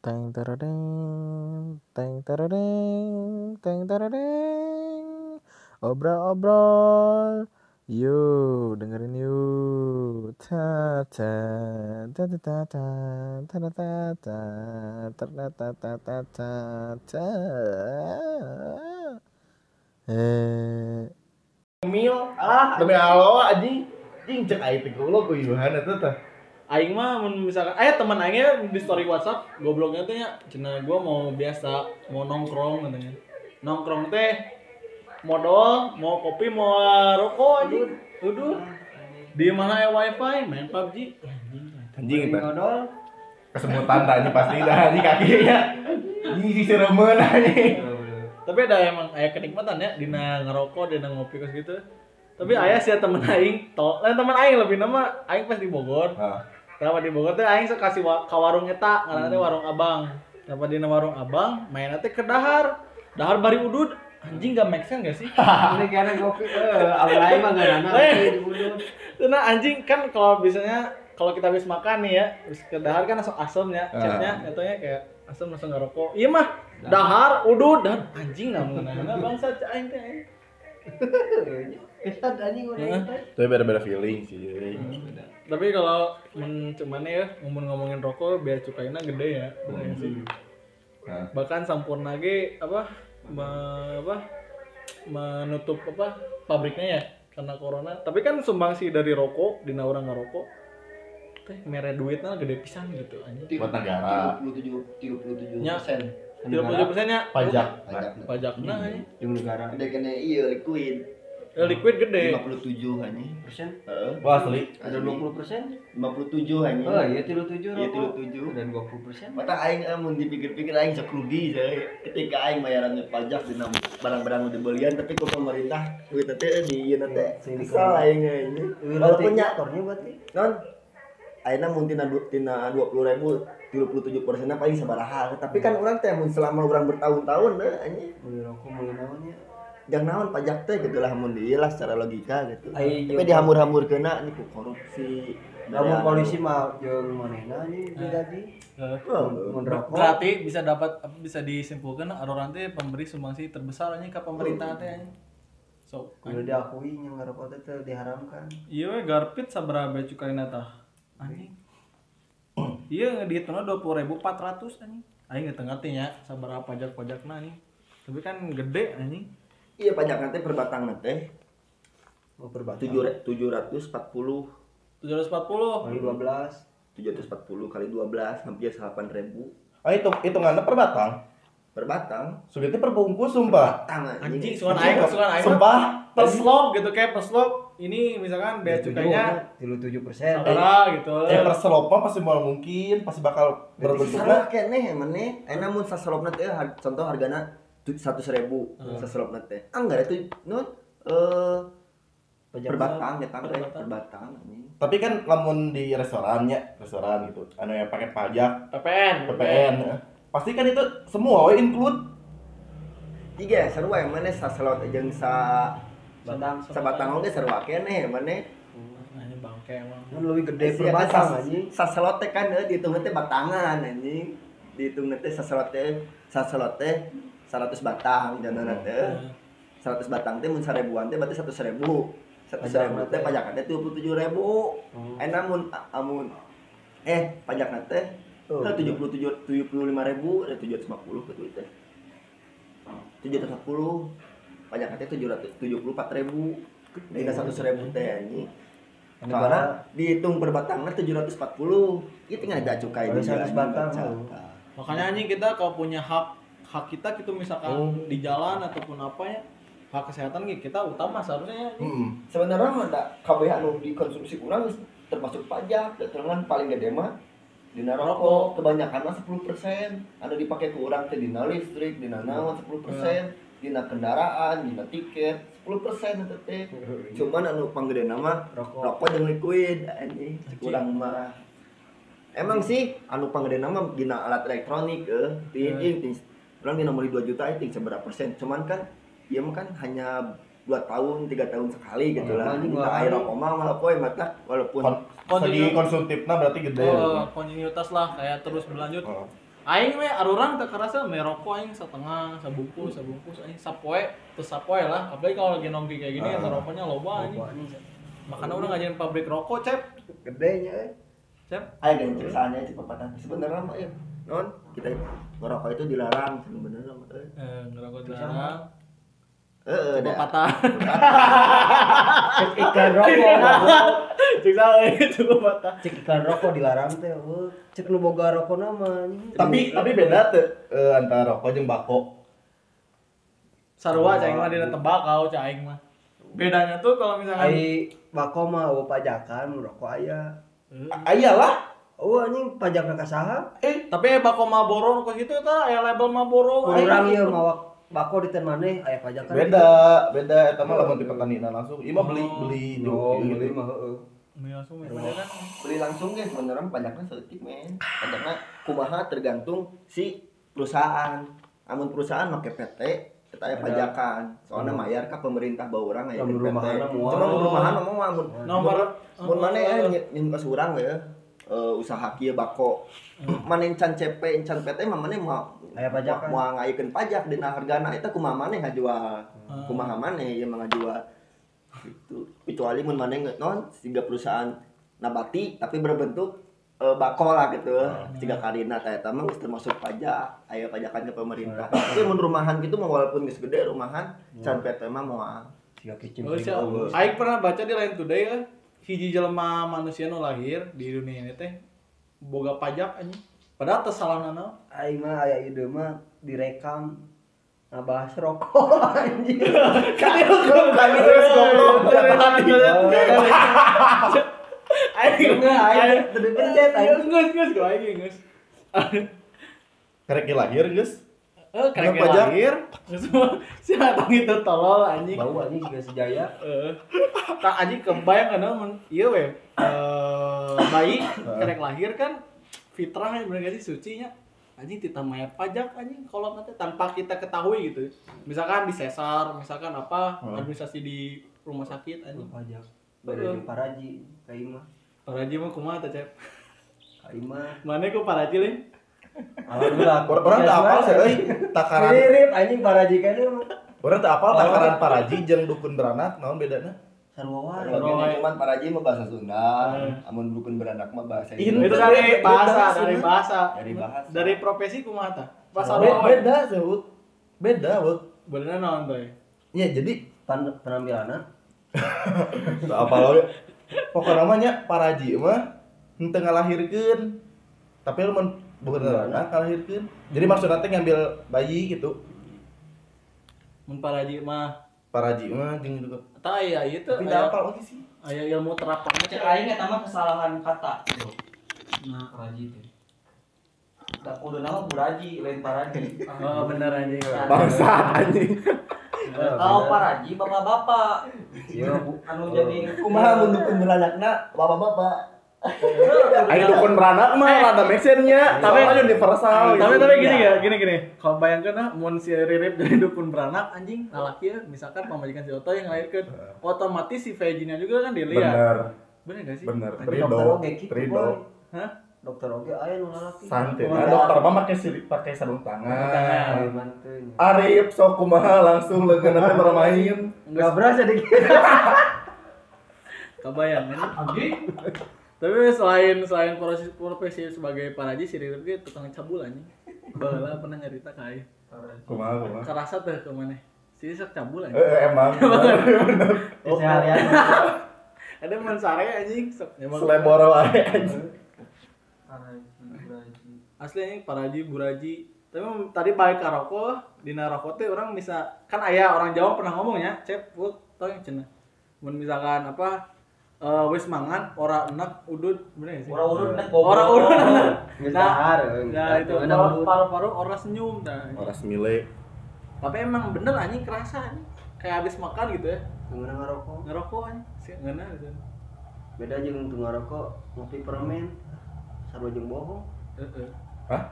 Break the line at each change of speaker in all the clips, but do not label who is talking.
Teng teredeng, teng teredeng, teng teredeng. Obrol-obrol. Yuk, dengerin yuk. Ta ta ta ta ta ta ta ta ta ta ta ta ta ta ta ta ta. Eh,
Mil ah demi Allah anjing anjing cek teh goblok ku ieuhan eta teh.
Aing mah mun misalkan eh teman aingnya di story WhatsApp gobloknya teh nya cenah gua mau biasa mau nongkrong katanya. Nongkrong teh modal, mau kopi, mau rokok aja. Udah. Di mana ya wifi main PUBG.
Anjing eta.
Ngodol.
Kesemutan anjing pasti dah anjing kakinya. Anjing si seremen anjing.
Tapi ada emang aya kenikmatan ya dina ngerokok, dina ngopi kos gitu. Tapi aya sih temen aing, to, lain temen aing lebih nama aing pas di Bogor.
Heeh.
Kenapa di Bogor teh aing sok kasih ka warung eta, ngaranna teh warung Abang. Kenapa di warung Abang, main teh ke dahar. Dahar bari udud, anjing gak make sense gak sih?
Ini karena kopi. Eh, awal lain mah enggak nana
Eh.
di budut.
Karena anjing kan kalau biasanya kalau kita habis makan nih ya, habis ke dahar kan langsung asem ya,
Ah.
catnya katanya kayak asem langsung ngerokok. Iya mah, dahar, udud, dan anjing namun nah, bangsa aing teh. aing.
Kesan anjing udah.
Tapi beda-beda feeling sih.
Tapi kalau men cuman ya ngomong-ngomongin rokok biaya cukainya gede ya, nggak sih.
Nah,
Bahkan sampurna ge apa me- apa menutup apa pabriknya ya karena corona. Tapi kan sumbangsi dari rokok, dina orang ngerokok teh mere duitnya gede pisan gitu anjing.
buat negara
37 37
Nya.
persen
30 persennya
pajak.
pajak
pajaknya anjing.
Di negara.
ada kena iya liquid
liquid gede.
57 hanya
Persen.
Heeh.
Wah asli.
Ada 20 persen.
57 hanya
Oh iya, tilu tujuh
Iya,
rokok.
37.
Dan 20 persen.
mata aing amun dipikir-pikir aing sok rugi saya ketika aing bayarannya pajak di barang-barang udah belian tapi ke pemerintah duit teh di ieu teh
Sing di
kesal aing ini walaupun nya
Motornya berarti.
non ayeuna mun tina du- tina 20.000 37 persennya paling sabaraha tapi kan orang teh mun selama orang bertahun-tahun deh anjing
Beli rokok beli naonnya.
Jangan naon pajak teh gitu lah mun dieu lah secara logika gitu
Ai,
tapi dihamur-hamur kena ini ku korupsi
Lamun polisi mah jeung manehna nih.
Oh,
Mun rokok.
Berarti bisa dapat apa, bisa disimpulkan Aroran teh pemberi sumbangsi terbesar anjing ke pemerintah teh anjing. So,
Kudu diakui yang ngerokok teh teu diharamkan.
iya we garpit sabaraha bae cukaina tah. Anjing. Iya dihitungna 20.400 anjing. Aing nggak ngerti nya sabaraha pajak-pajakna anjing. Tapi kan gede anjing.
Iya pajak nanti per batang teh
Mau perbatang.
tujuh tujuh ratus empat puluh
740.
Kali 12.
tujuh ratus empat puluh kali dua belas hampir delapan ribu
Ah itu hitungannya per batang.
per batang
Sugiti per bungkus sumpah.
batang
Anjing sugan aing sugan aing.
Sumpah.
per slop gitu kayak per slop ini misalkan bea cukainya
tilu tujuh persen.
sabaraha gitu.
Eh per selop mah pasti mau mungkin pasti bakal berbentuknya
salah kene mana enak mun saselopna teh contoh hargana satu seribu hmm. seserop nanti anggar ah, itu non eh, perbatangan perbatang ya tangga ya, perbatang.
tapi kan lamun di restorannya restoran gitu. Anu yang pakai pajak.
PPN
PPN ya. pasti kan itu semua we include.
Iya seru yang mana sa selot aja sa
batang
sa batang. oke seru kene
ya, mana? Bangke emang.
Lebih gede
perbatang
anjing.
Sa selot kan eh, dihitung teh batangan anjing. Dihitung teh sa selot sa seratus batang gitu, di dana seratus batang teh mun seribuan teh berarti seratus seribu. Seratus ribu teh pajak nanti tujuh puluh tujuh ribu. Enak mun ah, ah, amun eh pajak nanti
tujuh
puluh tujuh tujuh puluh lima ribu ada tujuh ratus lima puluh betul itu tujuh ratus lima puluh pajak nanti tujuh ratus tujuh puluh empat ribu. Tidak satu ribu teh ini karena dihitung per batangnya 740 itu nggak ada cukai itu
100 batang
makanya ini kita kalau punya hak hak kita gitu misalkan di jalan ataupun apa ya hak kesehatan gitu, kita utama seharusnya ya.
hmm.
Sebenarnya mah da KBH anu dikonsumsi kurang termasuk pajak, dengan paling gede mah dina rokok kebanyakan mah 10% ada dipakai ke urang teh dina listrik, dina naon 10%, dina kendaraan, dina tiket 10% itu teh. Cuman anu panggede nama
Rokok.
rokok jeung liquid anjing kurang mah. Emang sih anu panggede nama dina alat elektronik eh ting ting orang dina beli 2 juta itu seberapa persen. Cuman kan mah kan hanya dua tahun tiga tahun sekali gitu lah kita air mah malah poe mata walaupun
Kon- segi konsumtifnya berarti gede
Oh, kontinuitas lah kayak terus berlanjut.
Oh.
Aing we arurang teu kerasa merokok aing setengah, sabungkus, sabungkus aing sapoe, terus sapoe lah. Apalagi kalau lagi nongki kayak gini, uh, rokoknya loba anjing. Makanya udah ngajarin pabrik rokok, Cep.
gedenya eh.
Cep.
Ayo dan ceritanya itu pepatah sebenarnya mah ya non kita ngerokok itu dilarang sebenarnya mah eh.
Eh, ngerokok dilarang.
Eh,
Coba
dah.
patah.
Cek iklan rokok.
Cek salah itu patah.
Cek iklan rokok dilarang teh. Wah, Cek nu boga rokok nama anjing.
Tapi tapi beda tuh eh, antara rokok jeung bako.
Sarua cai mah dina tembakau cai aing mah. Bedanya tuh kalau misalkan
Ai bako mah eueuh pajakan rokok aya.
Ayalah.
Oh anjing pajak ka saha?
Eh, tapi aya bako Marlboro kok gitu eta aya label Marlboro.
Kurang ieu mawak bako di teh maneh aya pajakan.
Beda, beda eta mah lamun di petani langsung. Ieu mah beli beli
Oh,
di-
beli mah heeh.
Ini langsung ya, kan.
beli langsung guys beneran pajaknya seutik men pajaknya kumaha tergantung si perusahaan amun perusahaan make PT kita aya pajakan soalnya mayar ka pemerintah bawa orang aya
Lamun
di PT cuma rumahan mah mah amun
Nomor
mun mana ya nyin ka surang ya eh, usaha kieu bako. Mana encan CP encan PT mah mana mau
Aya pajakan.
mau ngayekeun pajak dina hargana eta kumaha maneh ngajual
Hmm.
kumaha maneh ieu mah ngajual. Itu kecuali mun maneh nge- non siga perusahaan nabati tapi berbentuk eh, bako lah gitu. Siga karina teh eta mah termasuk pajak. Aya pajakan ke pemerintah. Tapi mun rumahan gitu mah walaupun geus gede rumahan can PT mah moal.
Siga kicim.
Oh. Aing pernah baca di Line Today kan, hiji jelema manusia nu lahir di dunia ini teh boga pajak anjing. Padahal teu salah naon.
Aing mah aya ide mah direkam ngabahas rokok anjing.
Kan itu kan itu geus goblok.
Aing
Enggak, aing teu dipencet aing.
Geus geus go aing geus.
Karek lahir geus.
Eh,
pajak?
lahir. Semua si datang itu tolol anjing.
Bau anjing siga sejaya.
Eh, tak anjing kebayang kan mun ieu we. Eh, bayi karek lahir kan fitrah ya bener sih suci nya. Anjing tita mayat pajak anjing kalau nanti tanpa kita ketahui gitu. Misalkan di sesar, misalkan apa
Hmm.
administrasi di rumah sakit anjing.
Pajak. Beda di paraji ka imah.
Paraji mah kumaha teh, Cep?
Ka imah.
Mana ku paraji lin?
Alhamdulillah.
Orang orang teu apal sih euy takaran.
Mirip anjing paraji kan.
Orang teu apal takaran paraji jeung dukun beranak naon bedana?
Wae.
gini cuman paraji mah bahasa Sunda
Hmm.
amun dukun beranak mah bahasa
Itu dari bahasa, dari bahasa.
dari bahasa
Dari profesi kumaha tah? Bahasa
Beda, sebut. Beda, Wut.
Bener naon teh?
Ya jadi teu apal we. Pokoknya namanya paraji mah henteu ngalahirkeun. Tapi lu bukan beranak ngalahirkeun. Jadi maksudnya teh ngambil bayi gitu.
Mun paraji mah
Paraji mah jeung gitu.
Tah aya ieu teh.
Tapi teu apal oke sih.
Aya ilmu terapangnya
Cek aing eta mah kesalahan kata.
Nah,
Paraji teh. Tak kudu nama buraji lain paraji.
oh bener anjing.
Bangsat anjing.
Kalau paraji bapak-bapak
Iya, Bu.
anu jadi
kumaha mun dukun beranakna bapak-bapak
Ayo dukun beranak mah rada make sense-nya.
Tapi-
Tapi universal.
Tapi
gitu.
tapi gini ya, gini gini. Kalau bayangkan ah, mun si Ririp dari dukun beranak anjing, lalaki ya, misalkan pemajikan si Oto yang ngelahirkan, otomatis si Vegina juga kan dilihat.
Bener.
Bener gak sih?
Bener.
Dokter oge gitu.
Hah?
Dokter oge aya nu lalaki.
Santai. Nah,
iya.
dokter mah pakai sirip pakai sarung tangan.
mantunya.
Arif sok kumaha langsung leungeun teh bermain.
Enggak berasa deh.
Kebayang anjing. Tapi selain selain profesi, profesi sebagai paraji si Ririp ge tukang cabul anjing. Baheula pernah nyarita ka aing.
Kumaha kumaha.
Kerasa teh ke mana? Si sok cabul anjing.
Eh eh, emang bener.
Seharian.
Ada mensare anjing sok nyebang-
Selebor wae anjing.
paraji buraji.
asli ini paraji buraji tapi tadi balik ke rokok di rokok teh orang bisa kan ayah orang Jawa pernah ngomong ya cep put tau yang mun misalkan apa eh wis mangan ora enak udud bener sih
Ora urut nek
ora urut
Geus
nah nah itu
Ada
paru paru paru ora senyum nah
Ora semile.
tapi emang bener anjing kerasa anjing kayak habis makan gitu ya
Ngeuna ngarokok.
ngerokok anjing sih ngena gitu
Beda jeung teu ngarokok ngopi permen. Sarua jeung bohong.
Heeh.
Hah?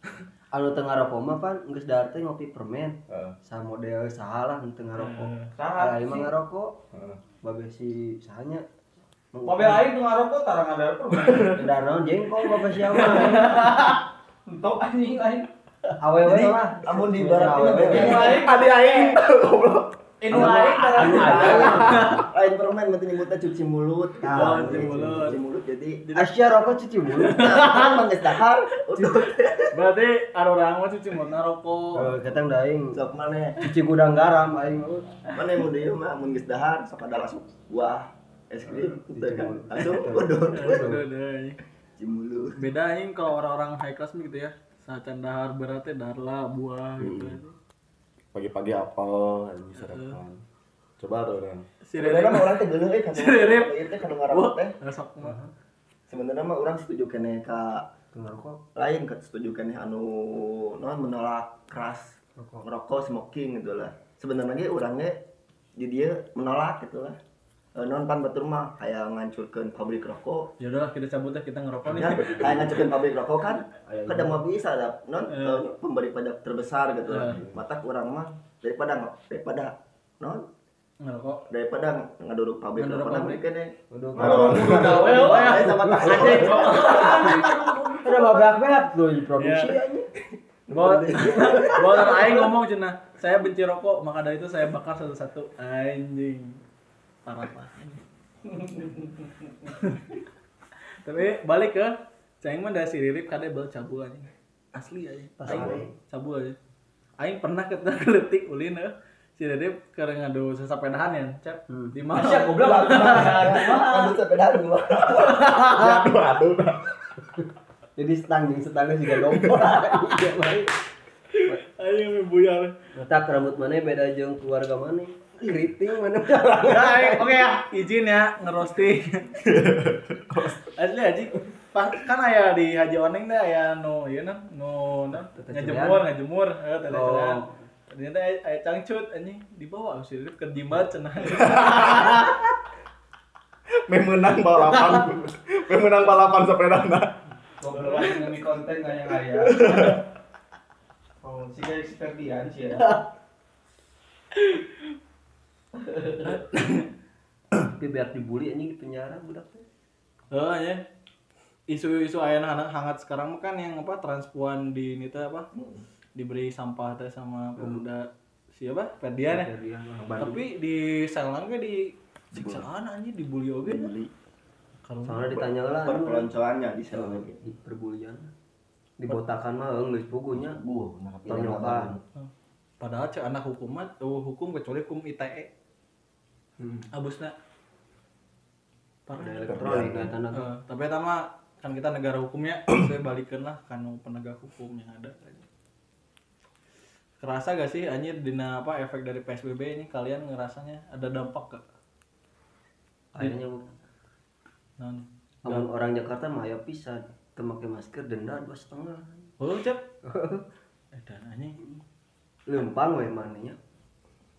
Anu teu ngarokok mah pan geus dahar teh ngopi permen.
Heeh.
Sa model saha lah nu teu ngarokok.
Saha
mah
sih?
ngarokok.
Heeh.
Babe si sahanya.
Mobil aing nu ngarokok tarang ada.
Udah naon jengkol bapak siapa?
Entok anjing lain.
Awewe lah.
amun di barat
awewe.
ini
Adi aing goblok.
Inu aing
Anu ada.
lain permen berarti nyebutnya cuci mulut. Gitu.
cuci mulut.
Cuci mulut jadi
Asia rokok cuci mulut.
kan manggis dahar. Udah.
berarti ada orang mah cuci mulut rokok
Eh, Ketang daing.
Sok mana?
Cuci gudang garam aing.
Mana mau dia mah manggis dahar sok ada langsung buah es krim udah kan. Langsung
anjing.
Cuci mulut.
beda anjing kalau orang-orang high class gitu ya sacan dahar beratnya darla buah gitu
Pagi-pagi apel anjing sarapan. Coba ada orang.
si
Sebenarnya
Rere
mah orang teh geuleuh euy kan.
Si Rere.
Itu kan ngarap teh. Sebenarnya mah orang setuju kene ka
Ngerokok.
lain kan setuju kene anu non menolak keras merokok smoking gitu lah sebenarnya orangnya jadi dia menolak gitu lah Eh, non pan batur mah kayak ngancurkan pabrik rokok.
Ya udahlah kita cabut deh kita ngerokok nih.
Ya kayak ngancurkan pabrik rokok kan?
Aya
kadang mah bisa ada non
Eh.
eh, pemberi pajak terbesar gitu lah.
Eh.
mata orang mah daripada daripada non?
Ngerokok.
Daripada ngaduruk pabrik
Ngaduruk
rokok.
pabrik.
Kene
Udah.
Eh, sama tas
Udah babak-babak tuh produksi.
Iya.
aja.
Gua gua orang aing ngomong cina, saya benci rokok, maka dari itu saya bakar satu-satu. Anjing. Parah banget. Tapi balik ke Ceng mah dari si Ririp kade bel cabu anjing. Asli aja. Aing cabu aja. Aing pernah kita geletik ulin eh. Si Ririp keur ngadu sesapedahan ya, Cep. Di mana?
Siap goblok.
Aduh sepeda dua.
Aduh aduh.
Jadi setanggung setanggung juga dompet. Iya, baik.
Aing buyar.
Tak rambut mana beda jeung keluarga mana? Keriting mana?
Ya, aing- oke ya, izin ya ngerosting. Asli aja. Pas kan aya di Haji Oneng teh aya nu ieu nah, nu nah,
Tete
ngejemur, ngejemur, heeh tete
Oh.
Ternyata aya aya cangcut anjing dibawa si Rip ke jimat cenah.
Meh menang balapan. Meh menang balapan sepeda
Goblok demi konten kayak kaya. Oh, si kayak si Ferdian sih ya.
Tapi biar dibully anjing di penjara budak teh.
Heeh ya. Isu-isu aya anak hangat sekarang mah kan yang apa transpuan di ini teh apa? Diberi sampah teh sama pemuda siapa? Ferdian ya.
Bandung.
Tapi di Selang ge di siksaan anjing dibully oge. Kalau
Soalnya ditanya lah
Perpeloncoannya di lagi.
di perbulian. Dibotakan mah geus pugunya.
Bu, nah
Tonyokan.
Padahal cek anak hukum mah tuh hukum kecuali hukum ITE.
Hmm.
Abusna. Parah.
Ada elektronik ya tanda.
Eh, tapi eta mah kan kita negara hukumnya, saya balikin lah kan penegak hukum yang ada. Kerasa gak sih anjir dina apa efek dari PSBB ini kalian ngerasanya ada dampak gak?
Kayaknya
Non.
Amun orang Jakarta mah ya bisa memakai masker denda dua setengah.
Oh, cep. Eh, dan anjing.
Lempang we mananya.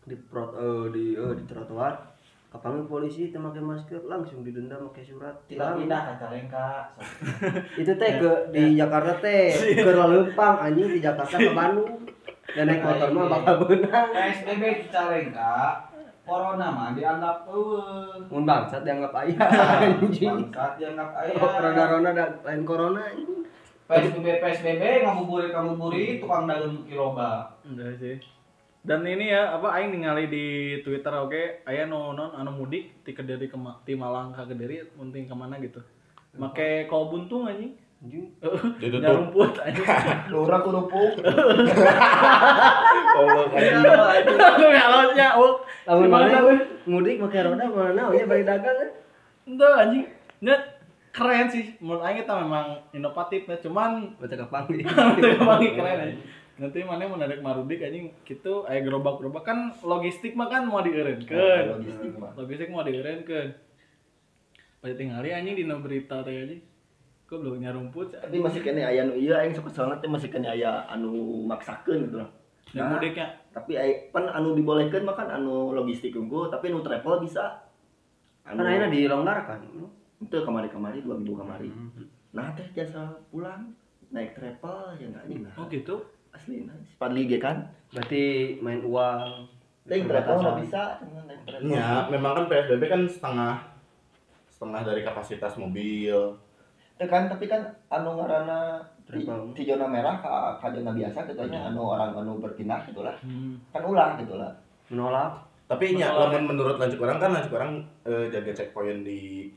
Di prot eh, di eh, di trotoar. Kapan polisi teu make masker langsung didenda make surat
Tidak
tilang.
pindah ke Calengka.
Itu teh ke di Jakarta teh ke lempang anjing di Jakarta ke Bandung. Dan naik motor mah bakal beunang.
PSBB di Calengka. Corona mah dianggap eueuh.
Mun bangsat dianggap aya anjing.
Bangsat dianggap aya.
Corona-corona dan lain corona.
PSBB PSBB ngabuburit ngabuburit tukang dagang kiloba.
Enggak sih. Dan ini ya apa aing ningali di Twitter oke aya nu non anu mudik ti Kediri ke ti Malang ka Kediri munting ke mana gitu. Make kol buntung anjing.
Anjing.
Nyarumput anjing.
Lurah kurupuk.
Tolong anjing.
Lu ngalotnya, oh.
Lamun
Gimana,
mana
weh?
mudik make roda mana we bari dagang kan.
Ente anjing. Nya keren sih. Menurut aing eta memang inovatif ya. Cuman
Bata kapangi.
Wangi keren aja. Nanti mana mau narik marudik anjing gitu aya gerobak-gerobak kan logistik mah kan mau dieureunkeun.
Logistik mah.
Logistik mau dieureunkeun. Pada tinggali anjing dina berita teh anjing. Kok belum nyarumput
Tapi masih kene aya nu ieu aing sok kesel teh masih kene aya anu maksakeun gitu lah.
dan
Nah.
mudiknya.
Tapi pan anu dibolehkeun mah kan anu logistik unggul, tapi anu travel bisa.
Kan ayeuna dilonggarkan.
itu kamari-kamari dua minggu kamari. Nah teh jasa pulang naik travel ya enggak anjing nah.
Oh gitu.
Asli nah. Padli ge kan.
Berarti main uang.
Teh travel nggak bisa naik travel.
Ya, memang kan PSBB kan setengah setengah dari kapasitas mobil.
Teh kan tapi kan anu ngaranna di, zona merah ke, ke zona biasa gitu nya anu orang anu berpindah gitu lah
Hmm.
kan ulah gitu lah
menolak
Tapi nya
Masalah.
lamun menurut lanjut orang kan lanjut orang eh, jaga checkpoint di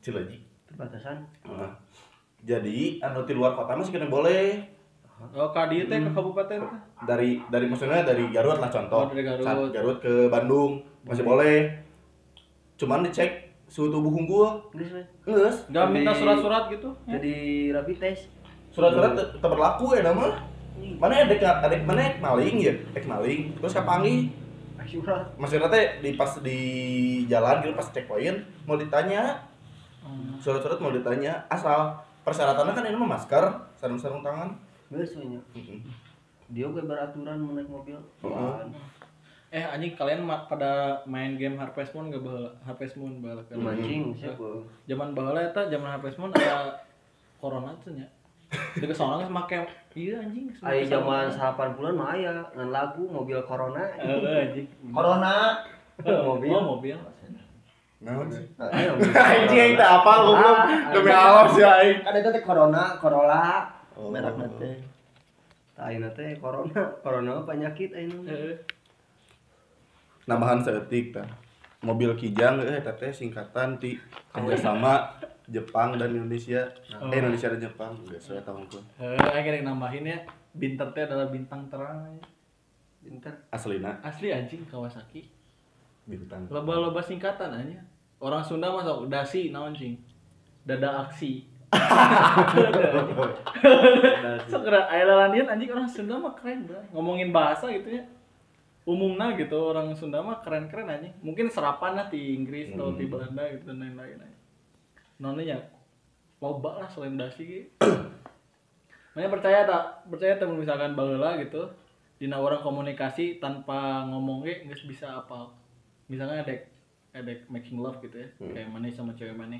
Cileunyi.
perbatasan
Nah, jadi anu di luar kota masih kena boleh
Oh, ka dieu teh ke kabupaten teh.
dari dari maksudnya dari Garut lah contoh.
Oh, dari Garut.
Saat Garut ke Bandung masih boleh. Cuman dicek suhu tubuh unggul
geus
Enggak minta surat-surat gitu. ya?
jadi rapid test
surat-surat tetap berlaku ya nama. Mana ada ada mana ek maling ya? Ek maling. Terus kapangi
surat.
Maksudnya teh di pas di jalan gitu pas checkpoint mau ditanya.
Hmm.
surat-surat mau ditanya. Asal persyaratannya kan ini mah masker sarung-sarung tangan
geus we nya. Dia gue beraturan mau naik mobil?
Eh anjing kalian ma- pada main game Harvest Moon gak baheula? Harvest Moon baheula kan.
mancing siapa?
Zaman baheula eta zaman Harvest Moon ada corona tuh nya. Deuk soalnya geus make iya anjing.
Ayo zaman 80-an mah aya ngan lagu mobil corona.
Heeh anjing.
corona.
Mobil.
Oh, mobil.
naon sih?
Ayo
anjing teh apa lu belum.
Ah,
demi Allah sih aing.
kan itu teh corona corolla
Oh.
merek teh
Ayeuna teh corona corona penyakit ayeuna
Heeh.
nambahan seetik tah mobil kijang eh teh singkatan ti kerjasama Jepang dan Indonesia eh Indonesia dan Jepang geus saya tahun ku
Heeh, akhirnya nambahin ya. Binter teh adalah bintang terang. anjing.
pinter
aslina
Asli anjing Kawasaki.
bintang
Loba-loba singkatan aja. Orang Sunda masuk dasi naon cing. Dada aksi. Segera aya lalandian anjing orang Sunda mah keren bro. Ngomongin bahasa gitu ya. Umumnya gitu orang Sunda mah keren-keren anjing. Mungkin serapan lah di Inggris atau di Belanda gitu dan lain-lain aja. Nonnya loba lah selain dasi gitu. Makanya percaya tak? Percaya tak misalkan baheula gitu. Dina orang komunikasi tanpa ngomong ge geus bisa apa. Misalnya ada ada making love gitu ya. Kayak mana sama cewek mana.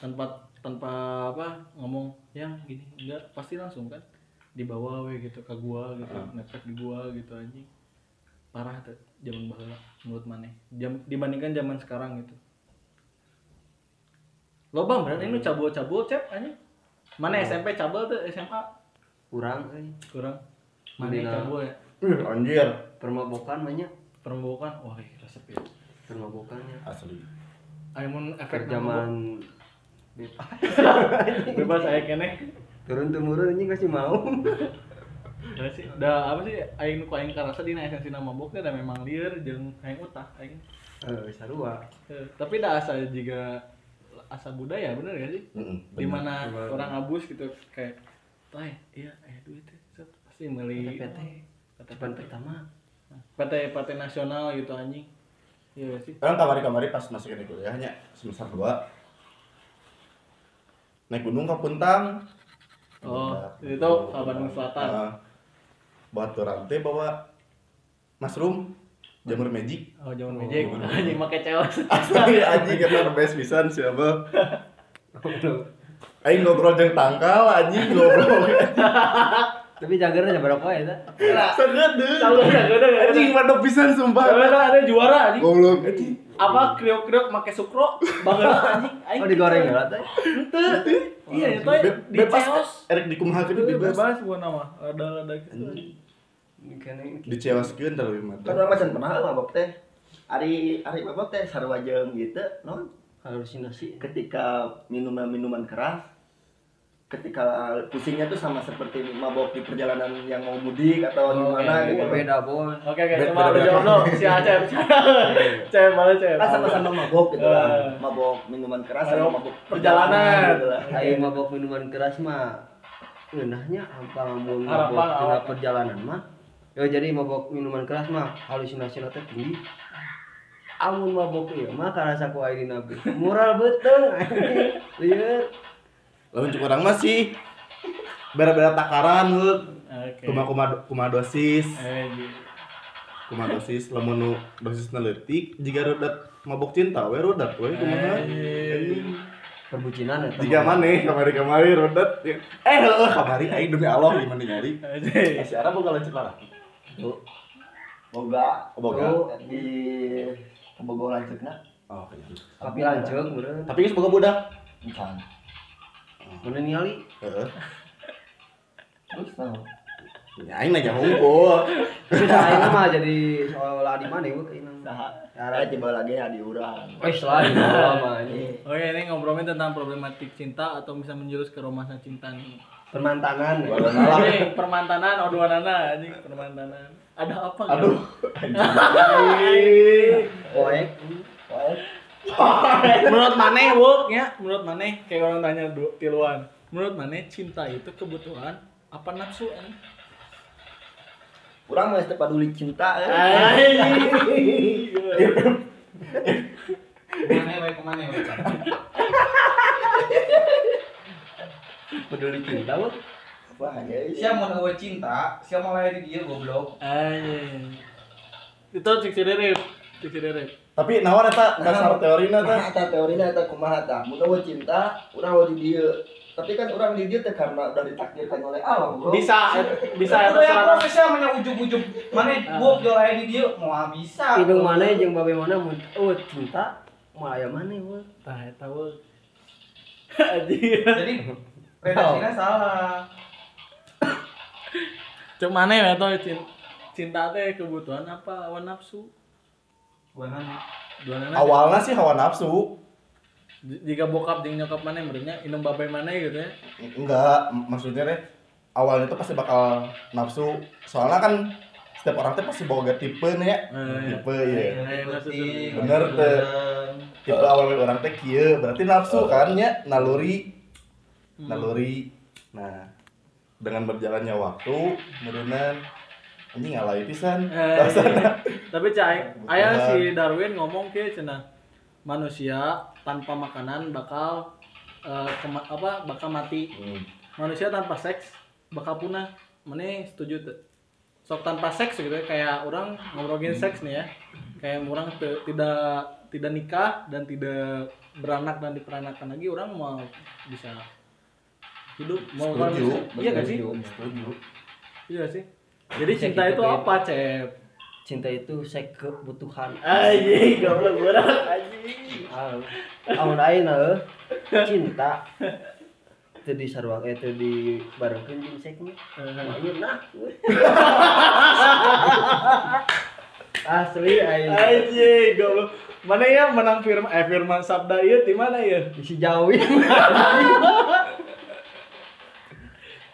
Tanpa tanpa apa ngomong yang gini. Enggak pasti langsung kan dibawa we gitu ke gua gitu ngepek di gua gitu anjing. Parah tuh zaman baheula menurut mana? Jam dibandingkan zaman sekarang gitu. Lo bang berarti ini cabul cabul cep anjing. Mana SMP cabul tuh SMA?
Kurang euy
kurang. Mana
Dina-
cabul ya?
Ih, anjir.
Permabokan banyak.
Perempuan wah resep ya
permabokannya
asli.
Aimun efek
zaman
bebas saya kene
turun temurun ini kasih mau
Ya sih, da apa sih aing ku aing karasa dina esensi nama mabok teh da memang lieur jeung aing utah aing.
eh sarua
Eh, Tapi da asa juga asa budaya bener gak sih?
Heeh,
Di
bener.
mana orang abus gitu kayak tay iya eh duit teh set, pasti meuli
PT
PT
pertama
PT PT nasional gitu anjing. Iya gak sih?
Orang kamari-kamari pas masih kena kuliahnya semester 2 naik gunung ke Puntang
Oh,
Puncak.
itu ke Bandung Selatan.
Nah, batu rantai bawa mushroom jamur magic
Oh, jangan magic. Anjing make ceos.
asli anjing kata the best pisan siapa Aing ngobrol jeung tangkal anjing ngobrol
tapi jagarnya berapa ya ta?
Segede
Tahu ya, gede gede.
Anjing mantap pisan sumpah
Ada ada juara anjing.
Goblok
Apa kriok-kriok make sukro? Bageula anjing.
Oh digoreng ya teh
Henteu. Iya, itu di
bebas
ceos.
erek dikumahakeun bebas
Bebas gua nama. Ada ada gitu.
ini kan ini
diceoskeun tah leuwih
kan macam pernah mabok teh hari hari mabok teh sarua jeung gitu non
halusinasi
ketika minuman minuman keras ketika pusingnya tuh sama seperti mabok di perjalanan yang mau mudik atau
Oh,
gimana
oke,
gitu
oke.
beda boy
Oke oke, lu jawab dulu. Si Acep. Cep mana Cep?
kan sama-sama mabok gitu lah
Eh.
mabok minuman keras sama mabok
perjalanan.
gitu lah
ayo mabok minuman keras mah ngeunahnya apa
Harapan
mabok tina perjalanan mah ya jadi mabok minuman keras mah halusinasi teh tinggi amun mabok ieu mah karasa ku aya dina nabi mural betul lieur
lamun cuk urang mah sih. Beda-beda takaran heuh
Oke.
kumaha kumaha kumaha dosis.
Eh, gitu.
kumaha dosis lamun nu dosisna leutik jiga rudat mabok cinta we rudat we kumaha
perbucinan eta
Jika maneh kamari-kamari rudat. Eh heueuh kamari aing demi Allah gimana nyari
Anjing.
si Ara boga lanjut lah
boga.
Oh, boga.
Di Bogo lanjutnya
oh iya.
Tapi lanjut
tapi geus boga budak.
Bukan
mana ningali
heeh Ya aing aja ngumpul.
Tapi dah aing mah jadi seolah di mana gua keinang.
Saha.
Cara
Eh tiba lagi ya di urang.
Wes selain lama ini.
Oke, ini ngobrolin tentang problematik cinta atau bisa menjurus ke romansa cinta nih.
Permantanan.
Anjing, permantanan, oduanana, anjing, permantanan. Ada apa?
Aduh.
Poek.
Menurut maneh, Wuk, ya, menurut maneh kayak orang tanya du- tiluan. Menurut maneh cinta itu kebutuhan apa nafsu anjing?
Urang mah teu paduli cinta. eh.
Ke mana we ke mana we?
Peduli cinta
ya.
Siapa mau ngewe cinta, siapa mau lahir di dia goblok.
Itu cik ciririp, cik ciririp.
Tapi nawan eta dasar teorina teh.
Nah, eta teorina eta kumaha tah? Mun eueuh cinta, urang eueuh di dieu. Tapi kan urang di dieu teh karena udah ditakdirkan oleh alam, Bro.
Bisa, bisa
Itu
itu
yang bisa punya ujung-ujung. Mana gua jual lahir di dia mau ah, bisa.
Hidung mana jeung babe mana mun oh cinta mau aya mana gua.
Tah, eta Wuk. Anjing.
Jadi redaksinya salah.
Cuk mana ya tuh cinta, cinta teh kebutuhan apa awan nafsu?
Gua nanya.
Dua nana.
Awalnya sih hawa nafsu.
Jika bokap jeung nyokap mana berenya inum babai mana gitu ya.
Enggak, maksudnya teh awalnya tuh pasti bakal nafsu. Soalnya kan setiap orang tuh pasti bawa tipe nih ya.
Eh,
Tipe ya. Bener teh. Tipe awal orang teh kieu, berarti nafsu kan ya, naluri. Naluri. Nah, dengan berjalannya waktu, kemudian anjing alay pisan.
Eh,
Rasana.
tapi cai, ayah si Darwin ngomong ke cenah manusia tanpa makanan bakal kema- apa bakal mati.
Hmm.
Manusia tanpa seks bakal punah. Mana setuju tuh? Sok tanpa seks gitu ya, kayak orang ngobrolin seks nih ya. Kayak orang te- tidak tidak nikah dan tidak beranak dan diperanakan lagi orang mau bisa hidup mau kan
Setuju.
bisa- iya gak sih
Setuju.
iya sih jadi cinta
kita
itu apa cep
Cinta itu sek kebutuhan.
anjing goblok berat anjing
amun ayeuna cinta teu di sarua eh teu di barengkeun jeung sek mah. Ayeuna. Asli ayeuna.
anjing goblok mana ya menang firman eh firman sabda iya di mana ya
Si jauhin.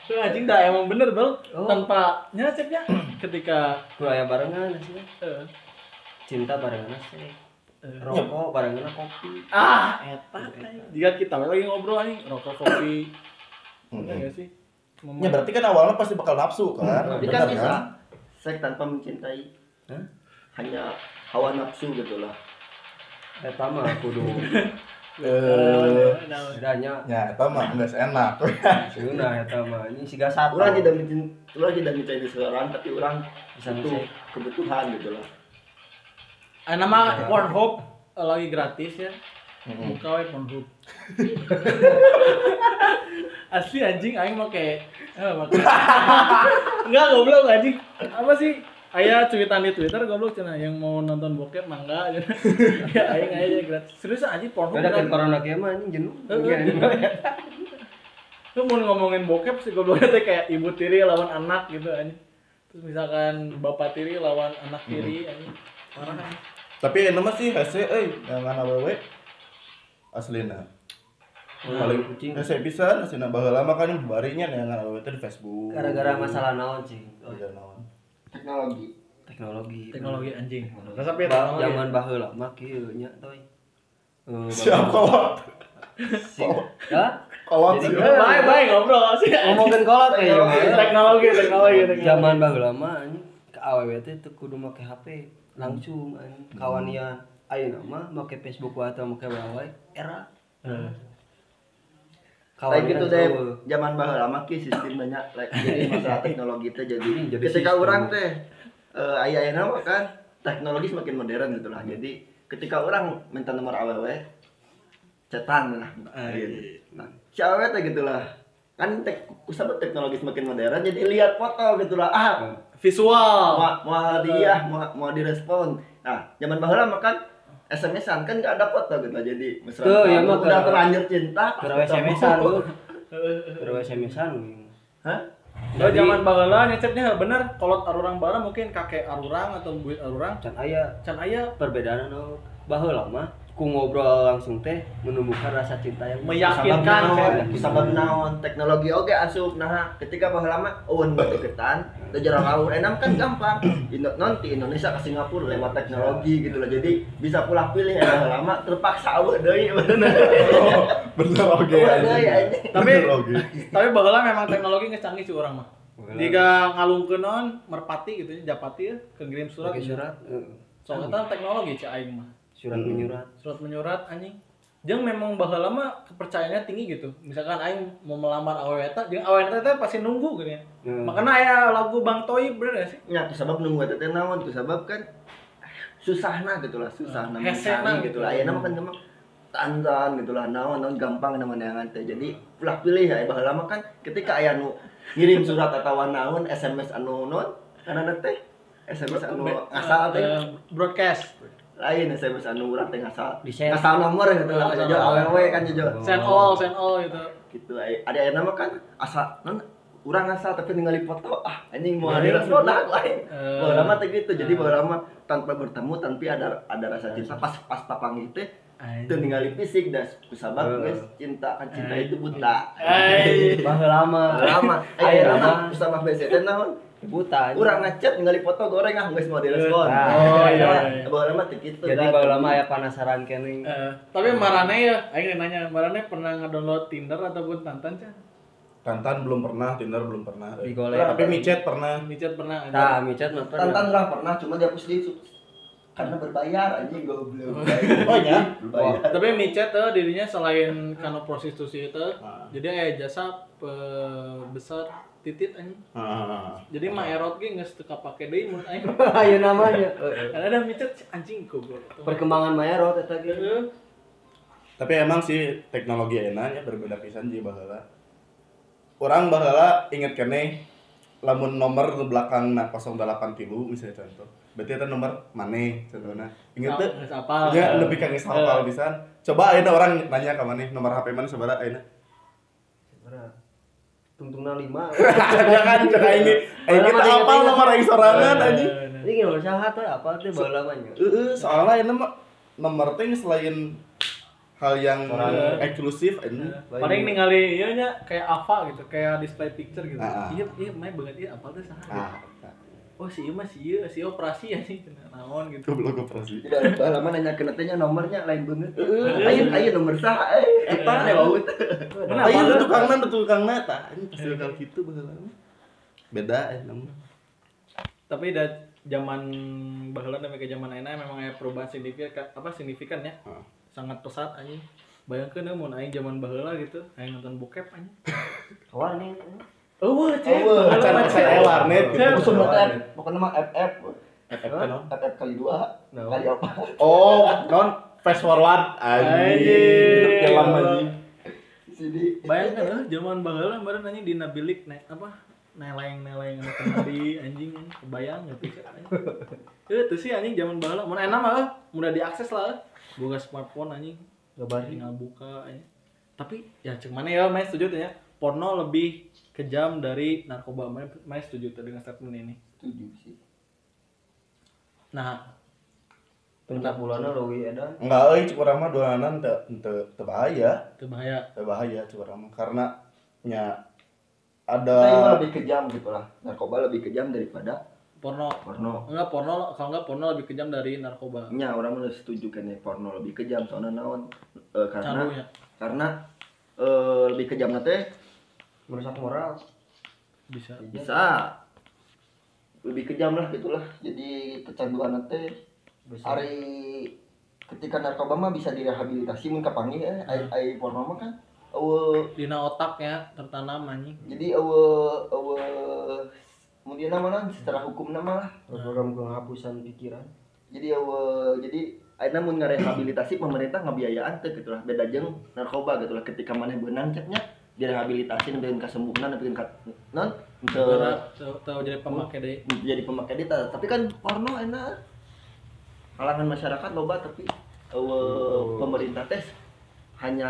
Tuh anjing dah emang bener bang
Oh.
tanpa nya cepnya ketika
Kuliah barengan sih.
eh,
Cinta barengan sek.
eh,
Rokok barengan kopi.
ah eta jika kita lagi ngobrol anjing rokok kopi
Hmm.
Iya gak sih
Ya berarti kan awalnya pasti bakal nafsu kan?
Tapi
Benar
kan bisa seks tanpa mencintai.
Hah?
Hanya hawa nafsu gitu lah.
Eta mah kudu
Eh,
bedanya
ya, itu mah enggak enak.
Seuna eta mah. Ini siga satu.
Urang tidak mencintai, urang tidak mencintai seseorang, tapi urang
Bisa
itu kebutuhan gitu lah.
Ah, nama Pornhub eh, lagi gratis ya. Buka Pornhub. Asli anjing aing mau kayak eh make enggak goblok anjing. Apa sih Ayah cuitan di Twitter goblok cenah yang mau nonton bokep mangga cenah. ya aing aja gratis. Serius anjing Pornhub
Ada kan corona kieu mah anjing jenuh.
Heeh. Lu mau ngomongin bokep sih gobloknya teh kayak ibu tiri lawan anak gitu anjing. Terus misalkan bapak tiri lawan anak tiri anjing. Parah anjing.
Tapi ini mah sih hese euy, jangan awewe. Aslina. Paling
kucing.
hese pisan, aslina baheula mah kan barinya jangan awewe teh di Facebook.
Gara-gara masalah naon sih?
Iya, naon.
Teknologi.
Teknologi.
Teknologi anjing. Rasa piye
Ba-
teknologi?
Zaman baheula mah kieu nya toy. Eh,
Siap kolot.
Ya?
Kolot sih.
gua-
Baik baik ngobrol sih.
Ngomongin kolot kayak
Teknologi, teknologi.
Zaman baheula mah anjing ke awewe teh teu kudu make HP langsung anjing. Kawanian ayeuna mah make Facebook atau make wae era.
Eh,
Kayak gitu deh, zaman baheula mah ki sistem banyak like, jadi masalah teknologi teh jadi,
jadi
ketika orang teh eh aya aya mah kan teknologi semakin modern gitu lah. Jadi ketika orang minta nomor awewe cetan lah.
Ay.
Nah, si teh gitu lah. Kan tek kusabut teknologi semakin modern jadi lihat foto gitu lah. Ah,
Visual.
mau mau dia mau mau direspon. Nah, zaman baheula mah kan SMS-an kan gak ada foto gitu. Jadi mesra
Tuh, ya mah
udah terlanjur cinta.
Keur SMS-an lu. Keur SMS-an.
Hah?
Kalau
Jadi-
zaman baheula nyecetnya bener kolot arurang bara mungkin kakek arurang atau buit arurang
can aya
can aya
perbedaan anu baheula mah ku ngobrol langsung teh menumbuhkan rasa cinta yang
Meyakinkan, kan?
naon, teknologi oke asup nah ketika baheula mah eueun batu deketan teu jarang laur enam kan gampang Indo nanti Indonesia ke Singapura lewat teknologi gitu loh jadi bisa pulang pilih ya baheula mah terpaksa eueuh deui bener
bener oke.
Tapi tapi baheula memang teknologi geus canggih sih urang mah. Jika ngalungkeun naon merpati gitu ya, japati ya, kekirim surat. Gitu.
surat
Soalnya kan teknologi aing mah.
Surat
Hmm.
menyurat
Surat menyurat anjing. Jeung memang baheula mah kepercayaannya tinggi gitu. Misalkan aing mau melamar awewe eta, jeung awewe eta teh pasti nunggu gitu ya.
Hmm.
Makanya aya lagu Bang Toib bener gak sih?
Ya, sabab nunggu eta teh naon ku sabab kan susahna gitu lah, susahna
Hesena
mencari
gitu.
gitu lah. Aya nama kan memang tantan gitu lah, naon naon gampang nama neangan teh. Jadi ulah pilih ya baheula mah kan ketika aya nu ngirim surat atawa naon SMS anu naon karena teh SMS anu ngasal teh
Eh, broadcast.
Lain SMS anu urang teh ngasal. Ngasal nomor gitu lah, jojo awewe kan jojo.
Send all, send all gitu.
Gitu aya ada aya nama kan asa non urang ngasal tapi ningali foto ah anjing mau ada respon nah lain.
Eh.
Baheula mah teh gitu. Jadi baheula mah tanpa bertemu tanpa ada ada rasa cinta pas pas papanggih teh
Anjing.
teu ningali fisik das kusabab
Eh.
geus cinta kan cinta itu buta.
Mah
Lama.
Aya nama.
nama kusabab BC teh naon?
Buta anjing.
Urang ngechat ningali foto goreng ah geus mau direspon.
Oh, iya, iya.
Baheula mah teh kitu.
jadi
kan.
baheula mah aya panasaran kene
Eh, tapi Marane ya, aing nanya, Marane pernah ngedownload Tinder ataupun Tantan cah?
Tantan belum pernah Tinder belum pernah
Di golek.
tapi micet pernah
Micet pernah.
tah micat mah pernah
Tantan urang pernah cuma dihapus di karena berbayar anjing goblok.
Oh, ya?
Berbayar.
Tapi micet tuh dirinya selain karena prostitusi itu,
Ah.
jadi aya jasa besar titit anjing.
Ah.
Jadi mah erot ge geus teu kapake deui mun aing.
ayo namanya.
Karena ada micet anjing goblok.
perkembangan mayarot eta ge.
Heeh.
tapi emang sih teknologi enak ya berbeda pisan sih baheula. Orang baheula inget kene lamun nomor di belakang na 08 tilu misalnya contoh. Berarti itu nomor maneh contohnya inget tuh ya lebih kang geus hafal pisan. Coba ayeuna orang nanya ke maneh nomor HP mana saudara ayeuna
tungtungna lima.
Ya kan cek aing ge aing
Baheula
kita
iya,
inget-inget.
nomor aing sorangan anjing?
ini nomor saha teh apa teh baheula mah nya
Heeh, soalnya ayeuna mah nomor teh selain hal yang eksklusif ini.
Paling ningali ieu nya kayak apa gitu, kayak display picture gitu.
Ah.
Iya, iya, main banget iya apal teh saha. Oh, si ieu mah si ieu, si operasi anjing naon gitu.
goblok operasi
Tidak baheula mah nanya kena teh nya nomornya lain banget. Ayo ayo nomor saha eh eta aya baut.
Bener,
Ayo itu
teh?
tukangna itu tukangna tah ini pasti bakal gitu baheula mah. Beda eh namun.
tapi da zaman baheula dan ke zaman ayeuna memang aya perubahan signifikan apa signifikan ya
Ah.
sangat pesat anjing bayangkeun mun aing zaman baheula gitu aing nonton bokep anjing
warning
eueuh cek
Eueuh,
baheula
Acan
mah,
acan
cek.
aya warnet gitu.
Musuh mah pokoknya mah FF.
FF naon?
FF kali dua kali apa?
Oh, non fast forward anjing.
Anjing.
Jalan anjing.
Sini.
bayangkeun eueuh zaman baheula meureun anjing dina bilik nek apa neleng-neleng anu kenari anjing anjing. kebayang gitu anjing Eueuh tuh sih anjing zaman baheula mun enak mah eueuh, mudah diakses lah boga smartphone anjing
Gabar
tinggal buka aja. Tapi ya cek mana ya, Mas setuju tuh ya. Porno lebih kejam dari narkoba. Mas Mas setuju tuh dengan statement ini.
Setuju sih.
Nah,
pencak bulana leuwih edan
Enggak euy cuk urang mah dolanan teu teu teu bahaya,
itu bahaya.
teu bahaya cuk urang mah karena nya ada
mah lebih kejam gitu lah. Narkoba lebih kejam daripada
Porno.
porno.
Enggak porno, kalau enggak porno lebih kejam dari narkoba.
Nya orang mah setuju kan porno lebih kejam soalnya naon Eh, karena
Candunya.
karena eh, lebih kejam teh
merusak moral
Bisa.
bisa. Lebih kejam lah gitulah. Jadi kecanduan teh
Bisa.
hari ketika narkoba mah bisa direhabilitasi mun kapanggih eh? Ai, ai porno mah kan? Eueuh
Dina otaknya tertanam anjing.
jadi eueuh eueuh kemudian nama secara hukum nama lah.
Program penghapusan pikiran.
Jadi eueuh jadi ayeuna mun ngarehabilitasi pemerintah ngabiayaan teh gitu lah beda jeung narkoba gitu lah ketika maneh beunang ceknya direhabilitasi kasembuhan nembeun ka non untuk
Tahu jadi pemakai deh.
jadi pemakai data tapi kan porno enak. Kalangan masyarakat loba tapi eueuh, pemerintah tes hanya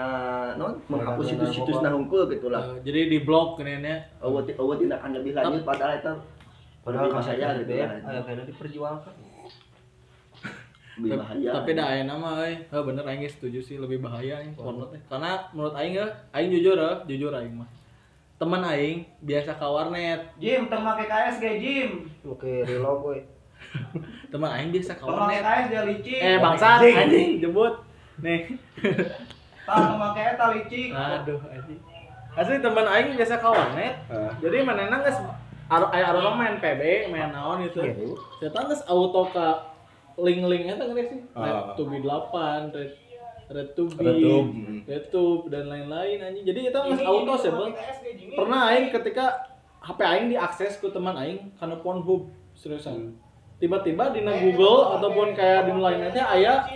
non menghapus situs-situs nah hungkul gitu lah
Eh, jadi di blog kan ya
eueuh ti- eueuh tindakan lebih lanjut padahal itu
Padahal
bahaya
kasih
gitu
ya,
kan
ayo kayaknya diperjuangkan.
Lebih
Tapi-
bahaya.
tapi dah ayeuna mah euy. Heuh, bener aing setuju sih lebih bahaya aing porno teh karena menurut aing ya aing jujur ya jujur aing mah. Teman aing biasa ke warnet.
Jim, teu make KS ge Jim.
Oke, reload boy.
teman aing biasa ke warnet.
KS dia licik.
eh bangsat anjing jebut. Nih.
Tah teu make eta licik.
aduh anjing. Asli teman aing biasa ke warnet. Jadi mana geus aro aya aro main PB main naon itu saya geus auto ka link-link eta geus sih?
Ah.
Red to be 8 red red to be
Retube, mm.
YouTube dan lain-lain anjing. Jadi kita
Ini,
auto sih Bang. pernah aing ketika HP aing diakses ku teman aing karena Pornhub seriusan. Tiba-tiba di Google ataupun kayak di lainnya teh aya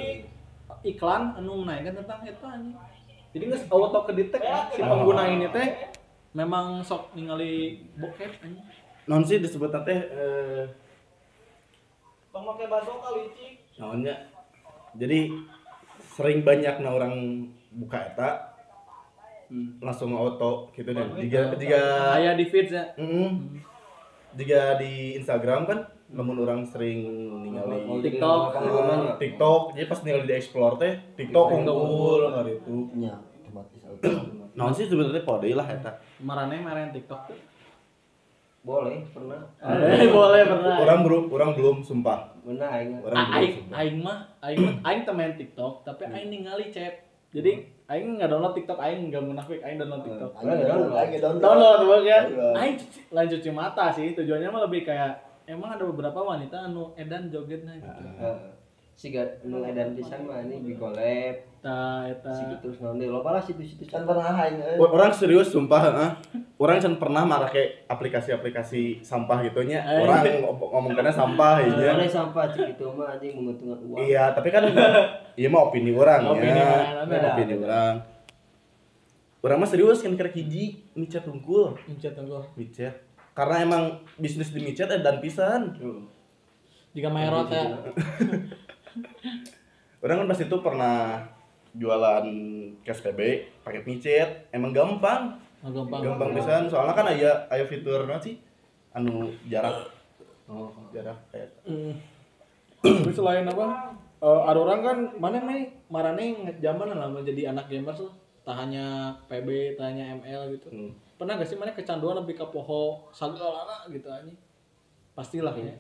iklan anu menaikkan tentang eta anjing. Jadi geus auto kedetek ya, si pengguna ini teh memang sok ningali bokep anjing.
Non sih disebut teh eh
Tong make basoka licik.
naonnya? Jadi sering banyak na orang buka eta langsung auto gitu dan jika jika
aya di feeds ya?
Mm. jika di Instagram kan namun orang sering ningali
TikTok.
Ah, TikTok jadi pas ningali di explore teh TikTok unggul hari itu.
Nya otomatis auto.
Naon sih sebenarnya pode lah eta.
Marane marahin TikTok. tuh
Boleh, pernah.
Eh, boleh pernah.
Orang belum orang belum sumpah.
Benar aing.
orang
aing aing mah aing mah aing teu main TikTok tapi aing ningali chat. Jadi aing nggak download TikTok aing nggak munafik aing download TikTok.
Aing download aing download.
download.
Download.
aing cuci, lain cuci mata sih tujuannya mah lebih kayak emang ada beberapa wanita anu edan jogetnya gitu.
Siga nu edan pisan mah ini bigolep.
Nah, eta
Siga terus naon deui loba lah situs-situs
kan pernah aing euy.
orang serius sumpah ah. orang can pernah make aplikasi-aplikasi sampah gitunya
Eh.
orang ngom- ngomong karena sampah ya
Boleh sampah cik itu mah anjing menguntungkan uang.
iya tapi kan iya mah opini orang
Opini
ya opini orang. Orang mah serius kan kira hiji micet unggul.
Mencet tunggu
micet. Karena emang bisnis di micet eh, dan pisan
jika merot ya
orang kan pas itu pernah jualan cash PB pakai micet emang gampang
Nggak gampang
gampang pisan soalnya kan aya aya fitur apa sih anu jarak
Oh.
jarak kayak
Hmm. Terus selain apa? Eh, ada orang kan mana nih marane zaman lah menjadi anak gamers lah. Tak hanya PB, tak hanya ML gitu.
Hmm.
Pernah gak sih mana kecanduan lebih ke poho sagalana gitu aja? Pastilah ya.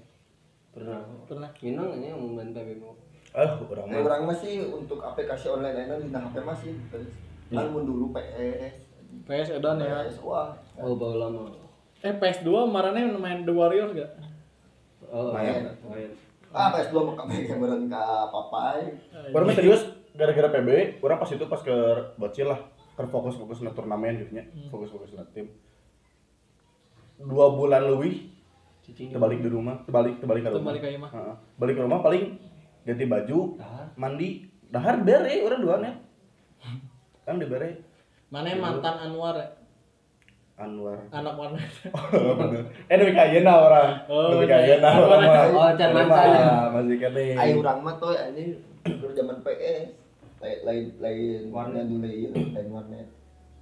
Pernah.
Pernah.
Minang ini yang main PB mau.
Ah orang
Eh,
mah
orang masih untuk aplikasi online lainnya di HP masih kan mun dulu PS
PS edan ya.
PS wah
Oh, bau lama.
Eh PS2 marane main The Warriors gak?
Oh,
Main.
main.
ah PS2 mau kami gambaran ke papai
orang mah serius gara-gara PB orang pas itu pas ke bocil lah ke fokus fokus na turnamen gitu nya fokus fokus na tim dua bulan lebih
Cicing.
terbalik di rumah terbalik terbalik ke rumah
Terbalik ka imah.
Heeh. balik ke rumah paling ganti baju
Dahar.
mandi dahar bere orang duanya kan di bere
Mana mantan Anwar ya?
Anwar
Anak warna.
eh lebih kaya na orang
Oh, bener.
kaya na
Anwar.
orang.
Oh, can
Orang
mantan.
mah masih kene
ayo urang mah tuh ini dulu zaman PS lain lain lain
Warnet.
dulu lain warnet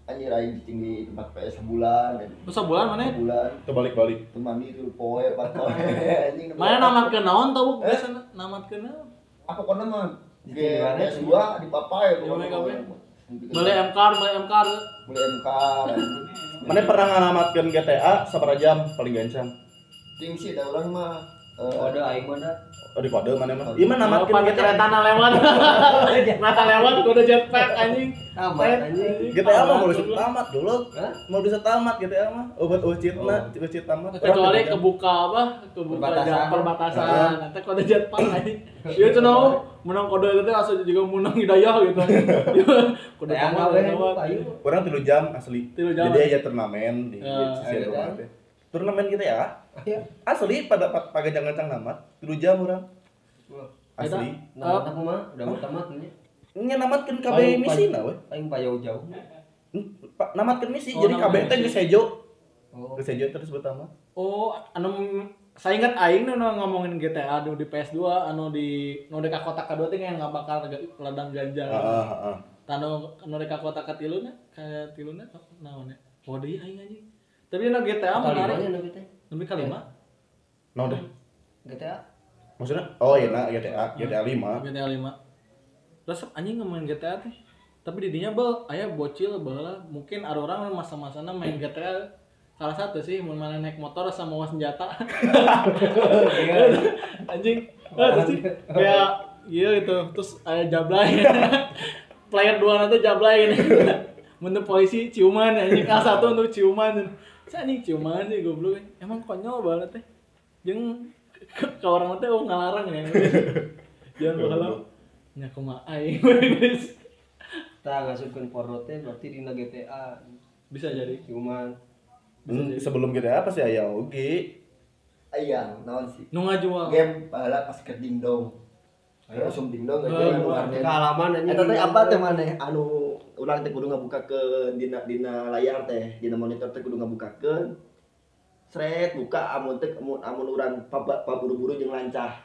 anjir aing tinggi tempat PS sebulan dan
Terus sebulan mana?
sebulan
terbalik balik
teman itu poe pas poe anjing
Mana namat ke naon tau biasa namat ke naon?
apa kono mah
Di
Ge
warnet
PS2 di papai
Di?
Iya.
Beli MKR, beli MKR.
beli MK anjing.
mana pernah ngalamatkan GTA seberapa jam paling gancang
Ting sih da urang mah
Oh, ada aing mah da.
oh di kode mana mah iya mah
Nama pada kereta na lewat. Kereta lewat kudu jetpack anjing.
Amat anjing.
GTA mah mau bisa tamat dulu mau bisa tamat GTA mah obat ucitna ucit tamat
Kecuali kebuka apa? Kebuka
Perbatasan.
jalan perbatasan. Nanti kode jetpack anjing. Iya tuh no, menang kode itu asal juga menang hidayah gitu. Kode
Tayang
tamat,
gawe
tamat.
payu.
orang tilu jam asli jadi aja turnamen di
Ya,
sisi rumah teh turnamen kita ya
Iya.
asli pada pakai jangan cang namat tilu jam orang. Asli.
Nah, aku mah udah mau tamat nya.
nya namatkan KB
Paling-
misi na we
Aing payau jauh.
Pak, namatkan misi
Oh,
jadi KB teh geus hejo
Oh.
geus hejo terus pertama
Oh, anu saya ingat aing nu ngomongin GTA anu di PS2 anu di nu dekat kota kedua teh yang nggak bakal ladang ganja.
heeh heeh
tanu anu rek ka kota katiluna ka tiluna naon ya? Oh deui aing anjing. Tapi na GTA menarik Lebih kalima
no deh.
GTA.
maksudnya? Oh iya nah GTA GTA 5
GTA 5 terus anjing ngemain GTA teh tapi didinya bel aya bocil baheula mungkin ada orang masa-masana main GTA salah satu sih mau mana naik motor sama bawa senjata. Anjing. Eh, terus sih kayak iya gitu. Terus ada jablay player dua nanti jablay menurut polisi ciuman anjing. Kelas satu untuk ciuman saya anjing ciuman sih goblok emang konyol banget teh jeung ke, orang teh oh ngalarang ya. Jangan bahala nya kumaha aing guys.
Tah ngasupkeun porno teh berarti dina GTA.
bisa jadi.
Cuman
Hmm, sebelum GTA apa sih? Aya oge
Aya, naon sih?
nu ngajual
Game baheula pas ke dingdong. Ayo langsung dingdong aja
Eh,
anu warnet.
kealaman anjing.
Eta teh apa teh maneh anu ulang teh kudu ngabuka ke dina dina layar teh, dina monitor teh kudu ngabukakeun. Sret buka amun teh amun amun urang paburu-buru jeung lancah.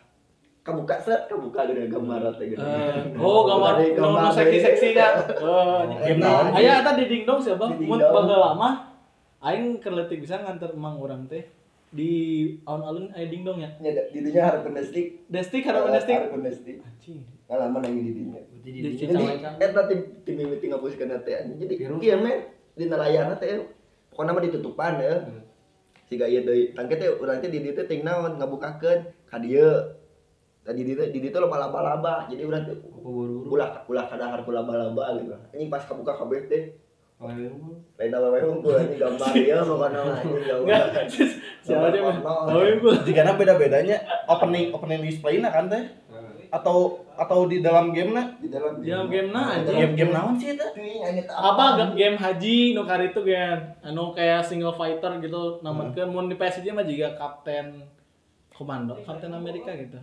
Kabuka set, kabuka gede gambar teh gede.
Eh, oh gambar gambar seksi-seksi nya. Oh,
Game naon?
aya eta di dingdong siapa? Mun baheula mah aing keur leutik bisa nganter emang urang teh di alun-alun aya dingdong ya.
Nya di dinya hareupeun destik.
Destik kada destik.
Hareupeun destik.
Anjing.
Ngalaman yang di dinya.
Di
Di Cicalengka.
Jadi eta tim tim mimiti ngapuskeun teh. Jadi kieu men dina layarna teh pokona mah ditutupan ya. Siga ieu deui. Tangke teh urang teh di dieu teh ting naon ngabukakeun ka dieu. Tadi di di teh loba laba-laba. Jadi
buru-buru.
ulah ulah kadahar ku laba-laba gitu. Anjing pas kabuka kabeh teh
iya,
lain awewe unggul anjing gambar ieu pokona mah anjing gambar.
Siapa dia mah?
Beda-bedanya opening opening display kan teh atau atau di dalam game na?
Di dalam
Di dalam game na, anjing.
game game naon sih itu
Apa ga- game haji nu kari itu kan anu kayak single fighter gitu namakeun. Mun di PSG mah juga kapten komando, kapten Amerika gitu.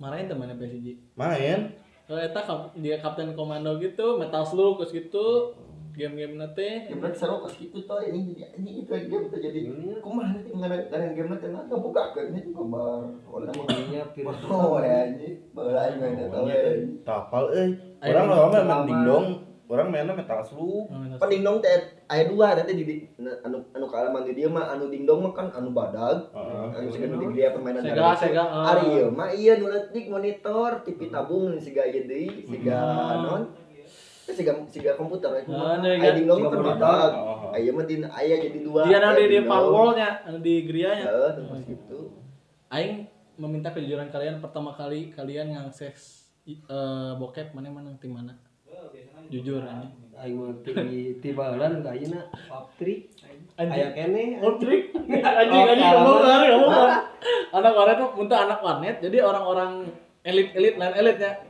Marahin temannya PSG.
main
Kalau eta kap, dia kapten komando gitu, Metal Slug terus gitu, game-game nate.
Ya berarti seru pas gitu toh ini jadi anjing itu game tuh jadi kumaha nanti ngadain ngadain game nanti nggak buka ke ini gambar mah
Dinya virus.
Oh ya anjing baheula aing main eta we.
tapal euy
Ayo,
orang lama main
lama.
dingdong orang mainnya metal slug
Slug.
Pendingdong teh aya dua nanti di di- anu anu kaalaman di dieu mah anu dingdong mah kan anu badag.
Heeh.
Anu siga nu di dia permainan
Sega,
itu.
Sega, eh.
Ari mah ieu nu leutik monitor TV tabung siga deui siga
Hmm.
non siga siga komputer ya
Ah,
mah kan.
Oh.
Aya mah di aya jadi dua.
Dia
Aya
di firewallnya, di gerianya.
Heeh, terus gitu.
Aing meminta kejujuran kalian pertama kali kalian ngakses eh, bokep mana mana tim mana? Jujur anjing.
Aing mah ti ti baheula ka ayeuna Paptri.
Anjing.
Aya kene.
Trik, anjing anjing ngomong hari ngomong. Anak warnet tuh muntah anak warnet, jadi orang-orang elit elit lain elitnya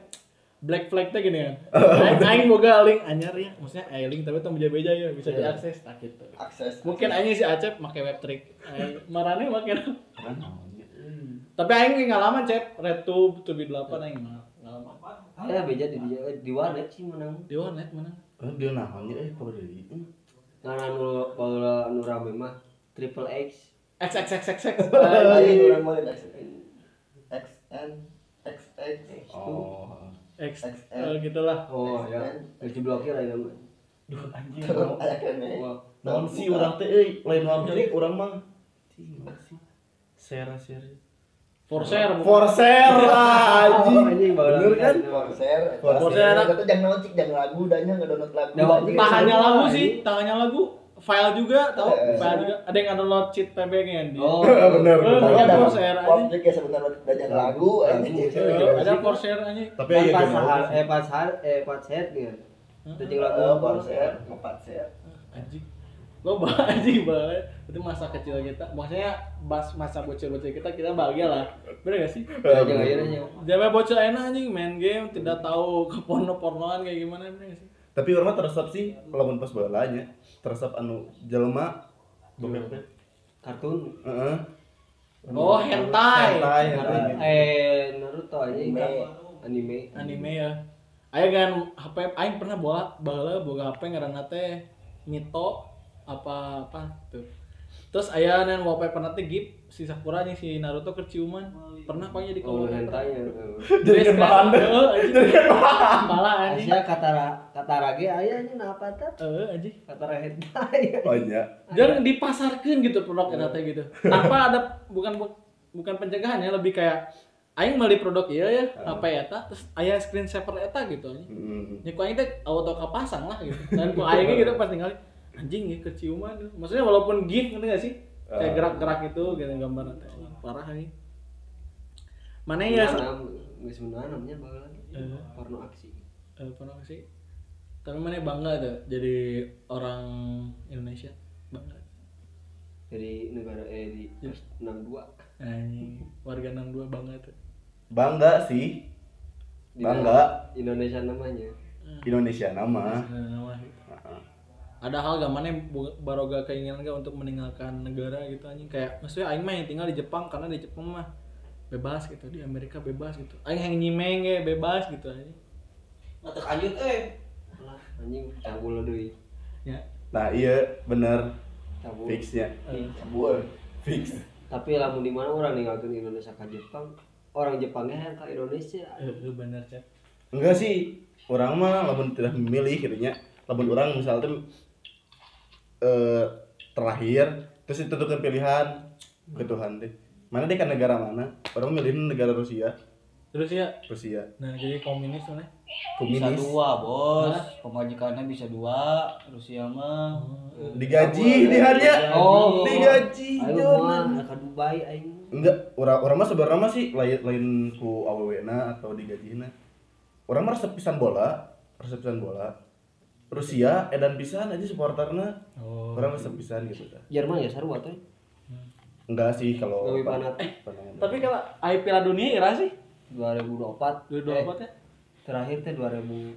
black flag teh gini kan. Aing, aing boga link anyar ya, maksudnya eh link tapi tuh beja-beja ya bisa
Iya.
diakses tak gitu.
Akses.
Mungkin aing si Acep make web trick. Aing marane make. Tapi aing ngalaman cep RedTube tuh 8 aing ngalaman.
Aya beja di dia di warnet sih menang.
Di warnet mana?
Eh, dia nahan eh kalau dari
Ngan anu baheula anu rame mah Triple X.
X X X X X.
Anjing urang mah X XN XX
oh
X
XL.
eh, gitulah.
Oh ya. Geus diblokir ayeuna mah.
Duh.
Wah,
naon sih orang teh euy lain wabrik orang mah share share
For share.
for share lah anjing. Bener kan?
Konser.
Konser.
Itu jangan nonton jangan lagu danya enggak download lagu.
Ya, Semua,
lagu
anjing.
sih, tak hanya lagu, file juga, tau?
Eh.
File juga. Ada yang download cheat PB nya di.
Oh,
bener
ada share aja.
Ya sebenarnya danya lagu
Ada for share aja.
tapi
Kan
ya
pas
apa
eh pas har eh pas head gitu. Teuing lagu
konser, empat share.
Anjing. Lo anjing banget. Itu masa kecil kita. Maksudnya bas masa bocil-bocil kita kita bahagia lah. Bener gak sih?
Ya jangan ayeuna
Zaman bocil enak anjing main game, tidak tahu ke porno-pornoan kayak gimana bener gak sih?
tapi orang teresap sih lamun pas balanya teresap anu jelema bokep
kartun
Heeh.
Oh, hentai.
Hentai,
eh Naruto aja
Anime.
anime
Anime ya. Aya kan HP aing pernah bola baheula boga HP ngaranna teh Mito apa apa tuh. Terus aya nen wallpaper nanti gip si Sakura nih si Naruto keciuman pernah pokoknya di
Oh,
kolom
hentai ya.
Jadi kan bahan deh.
jadi kan bahan malah anjing
Asia katara katara ge aya nya na apa teh?
eh anjing
Katara hentai.
Oh iya.
jangan dipasarkan gitu produk eta teh gitu tanpa ada bukan bu- bukan pencegahan ya lebih kayak aing beli produk iya ya HP eta terus aya screen saver eta gitu anjing
Mm.
ya ku aing teh auto kapasang lah gitu dan ku aing gitu pas tinggal anjing ya keciuman maksudnya walaupun gif ngerti gak sih kayak
Ah.
gerak-gerak itu gitu gambar teh parah anjing mana ya
Menanam, geus menanam nya baheula lagi.
Eh.
Porno aksi.
eh, pernah sih tapi mana bangga tuh jadi orang Indonesia bangga
Dari negara eh di
Ya.
62
anjing warga 62 bangga tuh
Bangga sih. Bangga.
Indonesia namanya.
Indonesia nama.
Nah, nama gitu. Ada hal gak mana yang baroga keinginan gak untuk meninggalkan negara gitu anjing kayak maksudnya aing mah yang tinggal di Jepang karena di Jepang mah bebas gitu di Amerika bebas gitu aing yang nyimeng ge bebas gitu anjing
Ngetek anjut eh.
Anjing cabul deui.
ya
Nah, iya bener
Cabul.
fixnya.
eh,
Cabul. Fix.
Tapi lamun di mana orang ninggalkeun Indonesia ka Jepang, orang Jepangnya ke Indonesia.
eh, eh, bener chat
Enggak sih. Orang mah lamun tidak memilih gitu nya. Lamun orang misalnya eh terakhir terus ditentukan pilihan ke Tuhan deh. Mana deh kan negara mana? Orang milih negara Rusia.
terus ya
Rusia.
nah jadi komunis mana
Bisa
Komunis.
dua, Bos. Pemajikannya bisa dua. Rusia mah.
Digaji dia
Oh.
Digaji.
Ayo mah ka Dubai aing.
Enggak, orang orang mah sebenarnya mah sih lain lain ku awewena atau digajina. Orang mah resep pisan bola, resep pisan bola. Rusia edan pisan aja supporterna.
oh
Orang resep pisan gitu dah.
Jerman ya sarua teh.
Enggak sih kalau
Lebih panat.
pandangan.
tapi kalau AI Piala Dunia ira sih
2024.
dua
Eh,
dua empat ya
terakhir teh 2018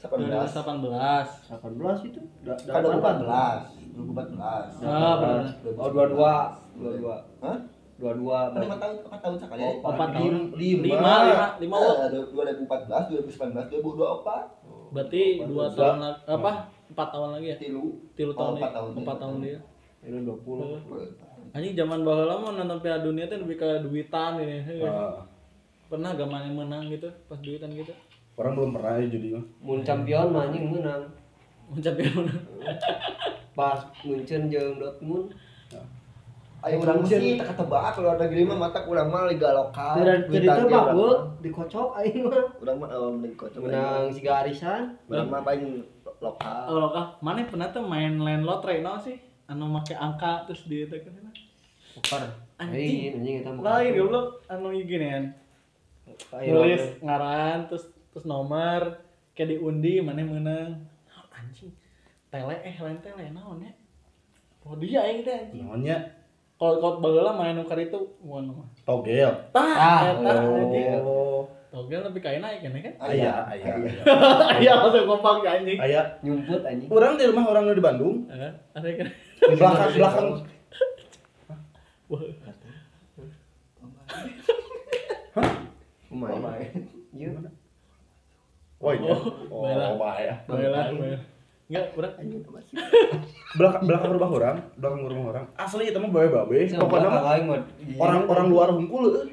2018
itu. Da-
Kan
18.
2014, 2014.
ah benar
Oh 22, 22.
Hah?
22.
Kan lima tahun, empat tahun sekali.
Oh,
empat tahun
lima.
lima lima lima
Eh,
wah.
2014, 2019, 2024.
Berarti dua tahun lagi apa empat tahun lagi ya
Tilu.
tilu
Oh,
tahun
empat
ya?
tahun.
empat tahun dia
Ini 20.
anjing zaman baheula mah nonton Piala Dunia teh lebih ke duitan ini
Ah,
pernah gak mana yang menang gitu pas duitan gitu
orang belum pernah ya jadi mah.
Mun champion mah anjing menang.
Ucap ya menang
Pas Munchen jeung Dortmund.
Ayo urang sih tak tebak kalau ada gini mah mata urang mah liga lokal. Tangki
tebak
mah.
dikocok aing mah.
Urang mah eh, mending kocok.
Menang siga arisan.
Urang mah paling lokal.
oh lokal mana pernah tuh main land lotre no sih anu make angka terus di itu kan
Poker.
Anjing.
Anjing eta mah.
lain goblok anu gini kan nulis ngaran terus terus nomor kayak diundi mana yang menang anjing tele eh lain tele naon ya oh dia yang teh anjing
Namanya
kalau kalau baheula main nukar itu gua mah
togel.
tah
Ah,
eta anjing
Oh.
togel lebih kayak naik kan kan
Aya, aya.
iya langsung kompak ya anjing
Aya.
nyumput anjing.
Orang di rumah orang di Bandung.
Eh, ada kan
Di belakang belakang
Wah,
Kumaha? Ieu.
Oh iya.
Oh, baiklah.
Oh, bahaya.
Baheula baheula enggak berat
Belakang belakang rumah orang, belakang rumah orang. Asli itu mah bae-bae. Pokoknya mah
mah
orang-orang luar hungkul eueuh.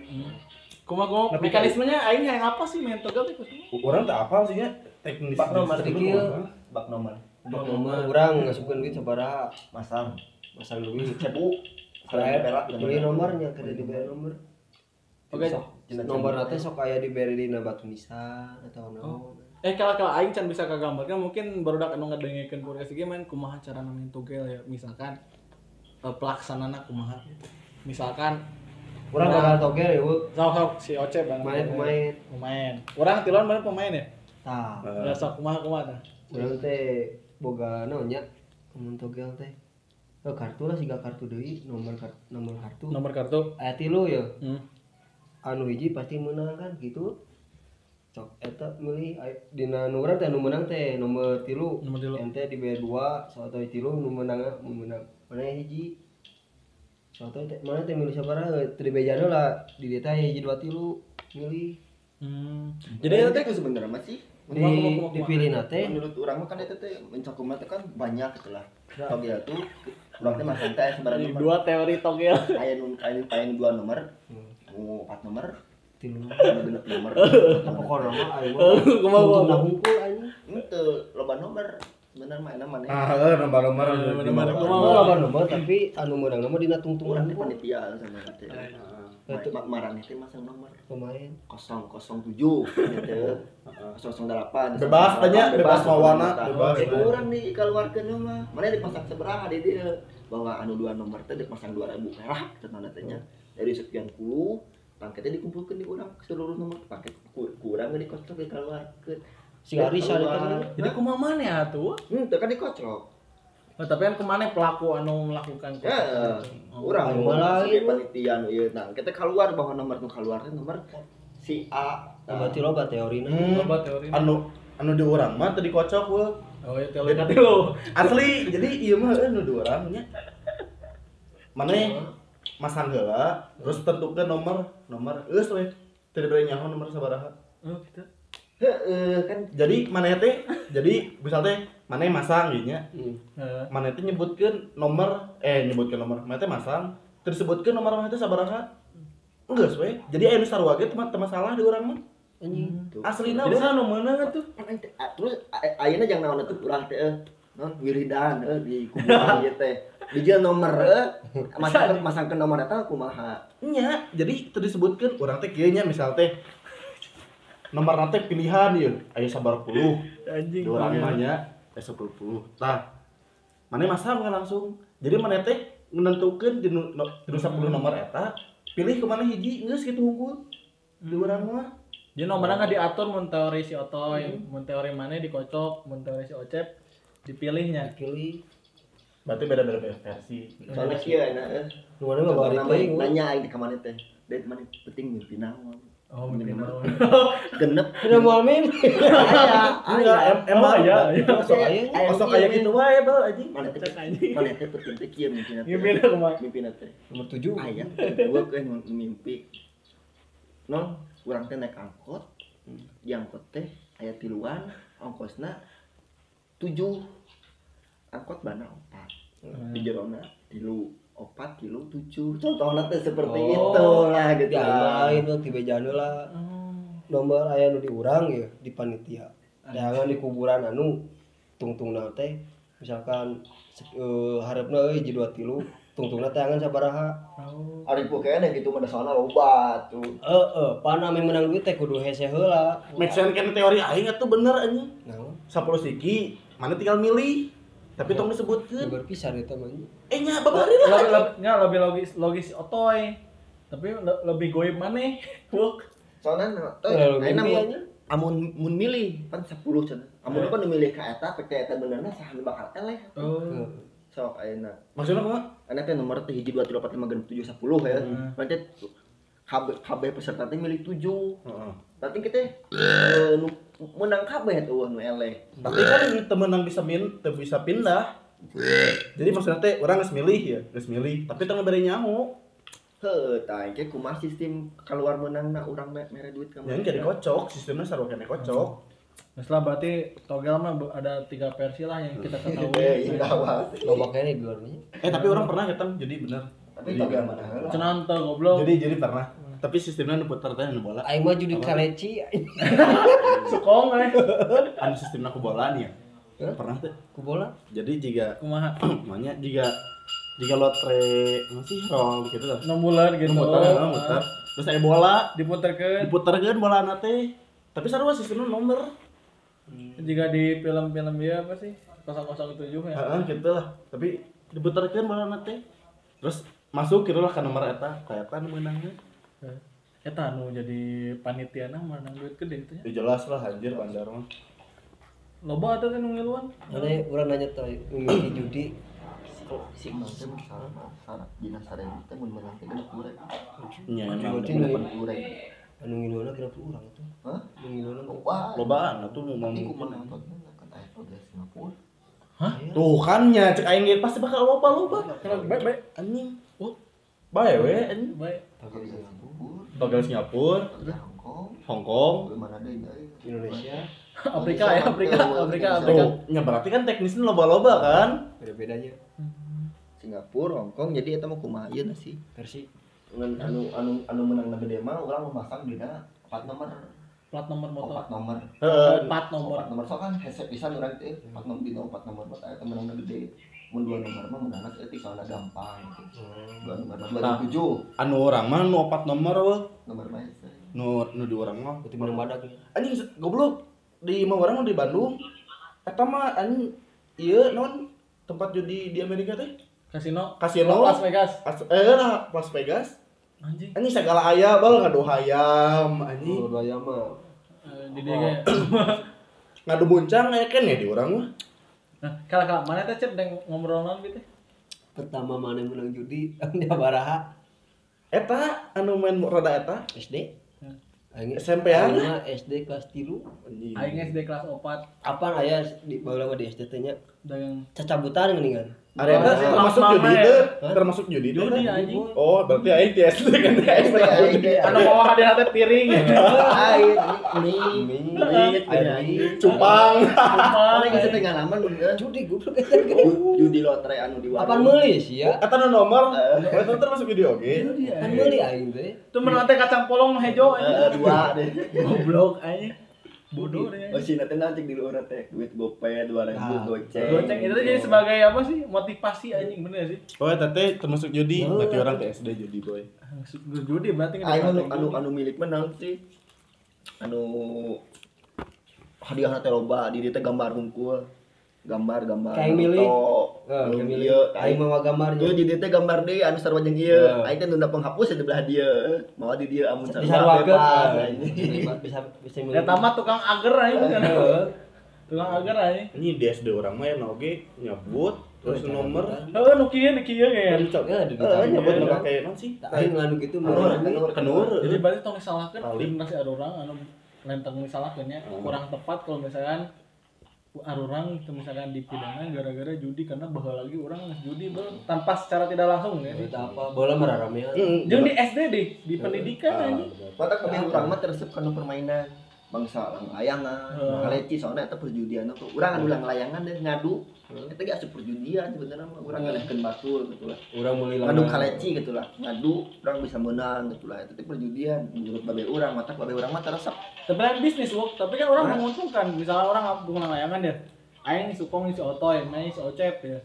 kuma kuma
Tapi-
mekanismenya aing yang apa sih main togel itu
Orang tak apa sih nya teknis.
Bak nomor tiga. Bak nomor.
Nomor urang ngasupkeun duit sabaraha?
Masang.
Masang duit.
Cepu.
Saya
perak
beli nomornya kada diberi nomor.
Oke.
Nomor nanti sok aya diberi di batu nisan atau naon.
Eh kalau kalau aing can bisa kagambarkan mungkin baru dak anu ngadengikeun podcast ieu main kumaha cara main togel ya misalkan eh, pelaksanana kumaha misalkan
Urang bakal togel ya,
sok sok si Oce bang
Main pemain.
pemain orang tilon mana pemain ya
Tah.
sok kumaha kumaha tah
Urang teh boga naon nya? Mun togel teh. Oh, kartu lah siga kartu deui, nomor kartu nomor kartu.
nomor kartu
Aya tilu ya.
hmm.
Anu hiji pasti menang kan gitu. Menang teh nomor tilu. dua soto tilu nu menang nu menang mana hiji soto teh mana teh milih sabaraha teu dibejana lah di teh hiji dua tilu milih
hmm.
Jadi itu
teh
sebenarnya mah sih.
di dipilih nate
Menurut orang mah kan itu teh mencakup mah teh kan banyak gitu lah. Togel tuh urang teh masang teh nomor
Dua teori togel.
aya nu aya dua nomor nu empat nomor
Tilu.
genep nomor.
Pokoknya mah ayo mah.
Kumaha
hungkul
itu loba nomor. Sebenarnya mana mana
ah Eh, di mana
nomor-nomor.
Oh, lawan nomor. tapi anu menang nama dina tungtung
urang teh
hungkul.
panitia sama teh
Itu
marah teh masang nomor.
Pemain.
007 gitu. 008
Bebas tanya, bebas mawana, bebas.
eh kurang nih keluarkeun mah mana dipasang sabaraha di dia? Bahwa anu dua nomor teh dipasang 2000 merah cenah tanya. Dari sekian puluh paketnya dikumpulkan di orang seluruh nomor paket ku- kurang nggak dikocok dikeluarkeun
Si Arisa
Keluar.
itu kan.
Jadi kumaha mana ya tuh?
hmm itu kan dikocok
Oh, tapi kan ke mana pelaku anu melakukan
ya
Oh.
orang mau
malah
sebagai
ieu.
panitia nu ieu nah kita keluar bahwa nomor nu keluar nomor si A
Nah, berarti loba teorina.
Hmm,
Coba teori.
anu anu di orang mah tadi kocok we.
Oh ya teori tadi lo.
asli jadi iya mah eh, anu di orang nya mana masang heula terus tentukan nomor nomor eus we. Teu dibere nyaho nomor sabaraha.
Oh gitu.
heeh kan
jadi mana teh jadi misal teh mana masang gitu nya.
Hmm.
Mana teh nyebutkeun nomor eh nyebutkeun nomor mana teh masang terus sebutkeun nomor mana teh sabaraha. Enggak we. Jadi aya nu sarua ge teu masalah di urang mah.
Anjing.
Jadi
we.
sana mana tuh?
Terus ayeuna jangan naon teh urang teh eh, non wiridan eh, di kuburan ieu teh. Dijieun nomor eh, masang masangkeun nomor eta kumaha?
Nya jadi teu disebutkeun urang teh kieu nya misal teh. Nomor teh pilihan ieu aya sabar puluh.
Anjing.
urang mah nya aya 10 puluh. Tah mana masang kan langsung. Jadi mana teh menentukeun di nu 10 nomor eta pilih ke mana hiji geus kitu hungkul di urang mah.
Jadi nomornya nggak diatur mun teori si Otoy, mun teori mana dikocok, mun teori si Ocep dipilihnya.
Pilih.
berarti beda-beda versi
soalnya kieu enak eh
Nu mana mah bari
Contohna
teuing.
nanya aing di ka mana teh Dek mana penting mimpi naon
Oh, mungkin.
genep
Udah mau amin.
aya
enggak em- emang
Oh, iya, iya.
kosong
Aya.
kosong kayak gitu wae bal anjing
mana teh
anjing.
mana teh penting teh kieu mimpi teh
Mimpi kumaha?
mimpi teh
Nomor 7.
aya gua kan mimpi non urang teh naik angkot di angkot teh aya tiluan ongkosna tujuh angkot bana opat di jerona tilu opat tilu tujuh contohnya teh seperti
Oh.
itu lah gitu
Ya
lah.
lain tuh tiba janu lah. Nomor aya nu diurang ya di panitia. Jangan di kuburan anu tungtungna teh misalkan se- eh, harapna euy jadi dua tilu tungtungna teh angan sabaraha.
Oh.
Ari ku kene gitu mah sana loba tuh.
Heeh, pan ame menang duit teh kudu hese heula.
make sense kan teori aing atuh bener anjing
Nah,
10 siki mana tinggal milih tapi tong disebutkeun
berpisah eta mah.
eh nya babari lah
Lebih, lebih, nggak, lebih logis logis Otoy. Tapi le- lebih goib mana? Wuk.
Soalnya tuh
aja.
amun mun milih kan 10 cenah. Amun kan milih ka eta pake eta benerna bakal eleh.
Oh.
Sok ayeuna.
maksudnya kumaha
Karena teh nomor teh hiji 2 3 4 5 6 7 10 ya.
Hmm.
Berarti KB KB peserta teh milih 7.
Heeh.
Berarti kita eh, nu menang kabeh tuh nu eleh.
tapi kan temen yang bisa min teu bisa pindah jadi maksudnya teh orang geus milih ya geus milih tapi teu beri nyaho
Heuh, tah engke kumaha sistem keluar menangna urang me- mere duit ka
yang jadi kocok sistemnya sarua kene kocok
Nah, setelah berarti togel mah ada tiga versi lah yang kita ketahui.
Eh, indah banget.
Loba kene di luar nya.
eh tapi orang pernah ketang jadi bener
Tapi togel mana.
Cenah goblok.
jadi jadi pernah tapi sistemnya nu puter teh nu bola
Aing mah judi kaleci
Sukong eh.
anu sistemnya ku bola nih ya pernah teh
ku bola.
jadi jika
Kumaha?
namanya jika jika lotre masih roll gitu lah
enam bulan gitu.
muter
Ah.
muter terus saya bola
Diputerkeun.
diputerkeun bola teh tapi sarua sistemnya nomor
Jika di film-film dia apa sih? 007 ya.
Heeh, gitu lah. Tapi diputarkeun bola teh. Terus masuk gitu lah ke nomor eta, ka eta nu meunangna.
Eta anu jadi panitia nah menang duit gede gitu ya.
Ya jelas lah anjir bandar mah.
Loba atuh teh nu ngiluan.
Ane urang nanya teh ngimpi judi
Si Mang teh salah salah dina sareng teh mun menang teh genep urang.
Nya emang
urang.
anu ngiluna kira urang tuh.
Hah?
Ngiluna
Wah,
lobaan atuh mau mungkin.
menang kan aya togel Singapura.
Tuh kan nya cek aing ge pasti bakal loba-loba.
Kalau baik baik.
Anjing. Oh. Bae we anjing.
Baik.
Singapura,
Togel Singapura,
togel Hong Kong,
Hong Kong.
mana deui ya.
Indonesia.
Afrika ya, Afrika, Afrika, Afrika.
Nya berarti kan teknisnya loba-loba kan?
beda-bedanya.
Singapura Hongkong jadi eta mah kumaha ieu sih
versi.
Ngan anu anu anu menang na gede mah urang memasang dina empat nomor.
Plat nomor motor.
empat nomor.
Heeh.
empat nomor.
Empat nomor. So kan headset pisan urang teh empat nomor dina empat nomor buat eta menang na gede mun dua nomor mah menang teh soalnya gampang. Gitu. dua nomor mah dua
Nah.
tujuh.
anu orang mah nu opat nomor weh
nomor mah
nu nu di orang mah.
Berarti menang badak ya?
Anjing goblok. Di mau orang mah di Bandung. Eta mah anjing ieu non tempat judi di Amerika teh?
Kasino.
Kasino.
Las Vegas.
As- eh lah Las Vegas.
Anjing.
Anjing segala aya bal ngadu hayam anjing.
Oh daya mah.
Eh, di dia
ngadu buncang aya kan ya di orang mah
nah kalau kalau mana teh cep deng ngobrol non gitu
pertama mana yang menang judi dia baraha.
Eta anu main roda eta?
SD. Aing
SMP -an?
SD kelas 3
anjing
aing SD kelas 4
apa aya di mah di SD teh nya?
Dengan
cacabutan geuningan
Ada eta sih termasuk judi itu termasuk judi itu
Judi,
kan?
anjing.
Oh, berarti aing di SD kan? Di SD.
anu mau hadir hati piring.
Aing mie
Mie,
mie
air
air
Cupang.
Mana geus teh ngalaman bener.
judi goblok. Eta
Judi lotre anu di
apaan
warung.
meuli sih ya
Eta nu nomor, eta termasuk judi oge.
apaan meuli aing teh?
Tuh menang teh kacang polong hejo
Eh,
anjing
dua deh.
goblok anjing bodoh deh
Oh, si nanti nanti di luar teh duit gopay dua ribu
Ah.
goceng.
goceng itu tuh jadi sebagai apa sih motivasi anjing bener sih
Oh, eta teh termasuk judi. Berarti orang ke SD judi boy.
judi berarti
Aing anu anu anu milik menang sih. Anu hadiah teh loba di teh gambar hungkul. Gambar gambar.
Heeh,
di gambar deui anu sarua jeung ieu.
Heeh.
Aing teh nunda penghapus di belah dia. Mau di dia amun sarua
Disarwakeun.
bebas.
Bisa bisa
ya
milih.
tamat tukang ager anjing bukan
Heeh.
tukang ager anjing
Ini di SD orang mah yang oge nyebut terus nomor
oh nu kieu nu kieu kayak
Ya, di
Eh, nyebut
Iya,
nomor
iya.
kayak non sih.
Aing nganu gitu
Kenur,
mah.
kenur,
Kenur.
jadi berarti tong disalahkan
Kali.
generasi ada orang anu lentang misalkan ya
Hmm.
kurang tepat kalau misalkan arurang itu misalkan dipidana gara-gara judi karena bahwa lagi orang judi bel tanpa secara tidak langsung ya
apa bola ya.
Heeh.
Jeung di SD deh, di pendidikan anjing.
Mata kami urang mah teresep kana permainan bangsa lang layangan,
Heeh.
kaleci soalnya eta perjudian tuh. Urang anu lang layangan deh ngadu. Eta ge asup perjudian sebenarnya mah urang ngalehkeun batur gitu lah.
Urang meuli
Ngadu kaleci gitu lah. Ngadu urang bisa menang gitu lah. Itu teh perjudian menurut babe urang mata babe urang mah teresep.
Tapi kan bisnis wok, tapi kan orang menguntungkan. Misalnya orang ngabung layangan ya. Aing sukong si Otoy, main si Ocep ya.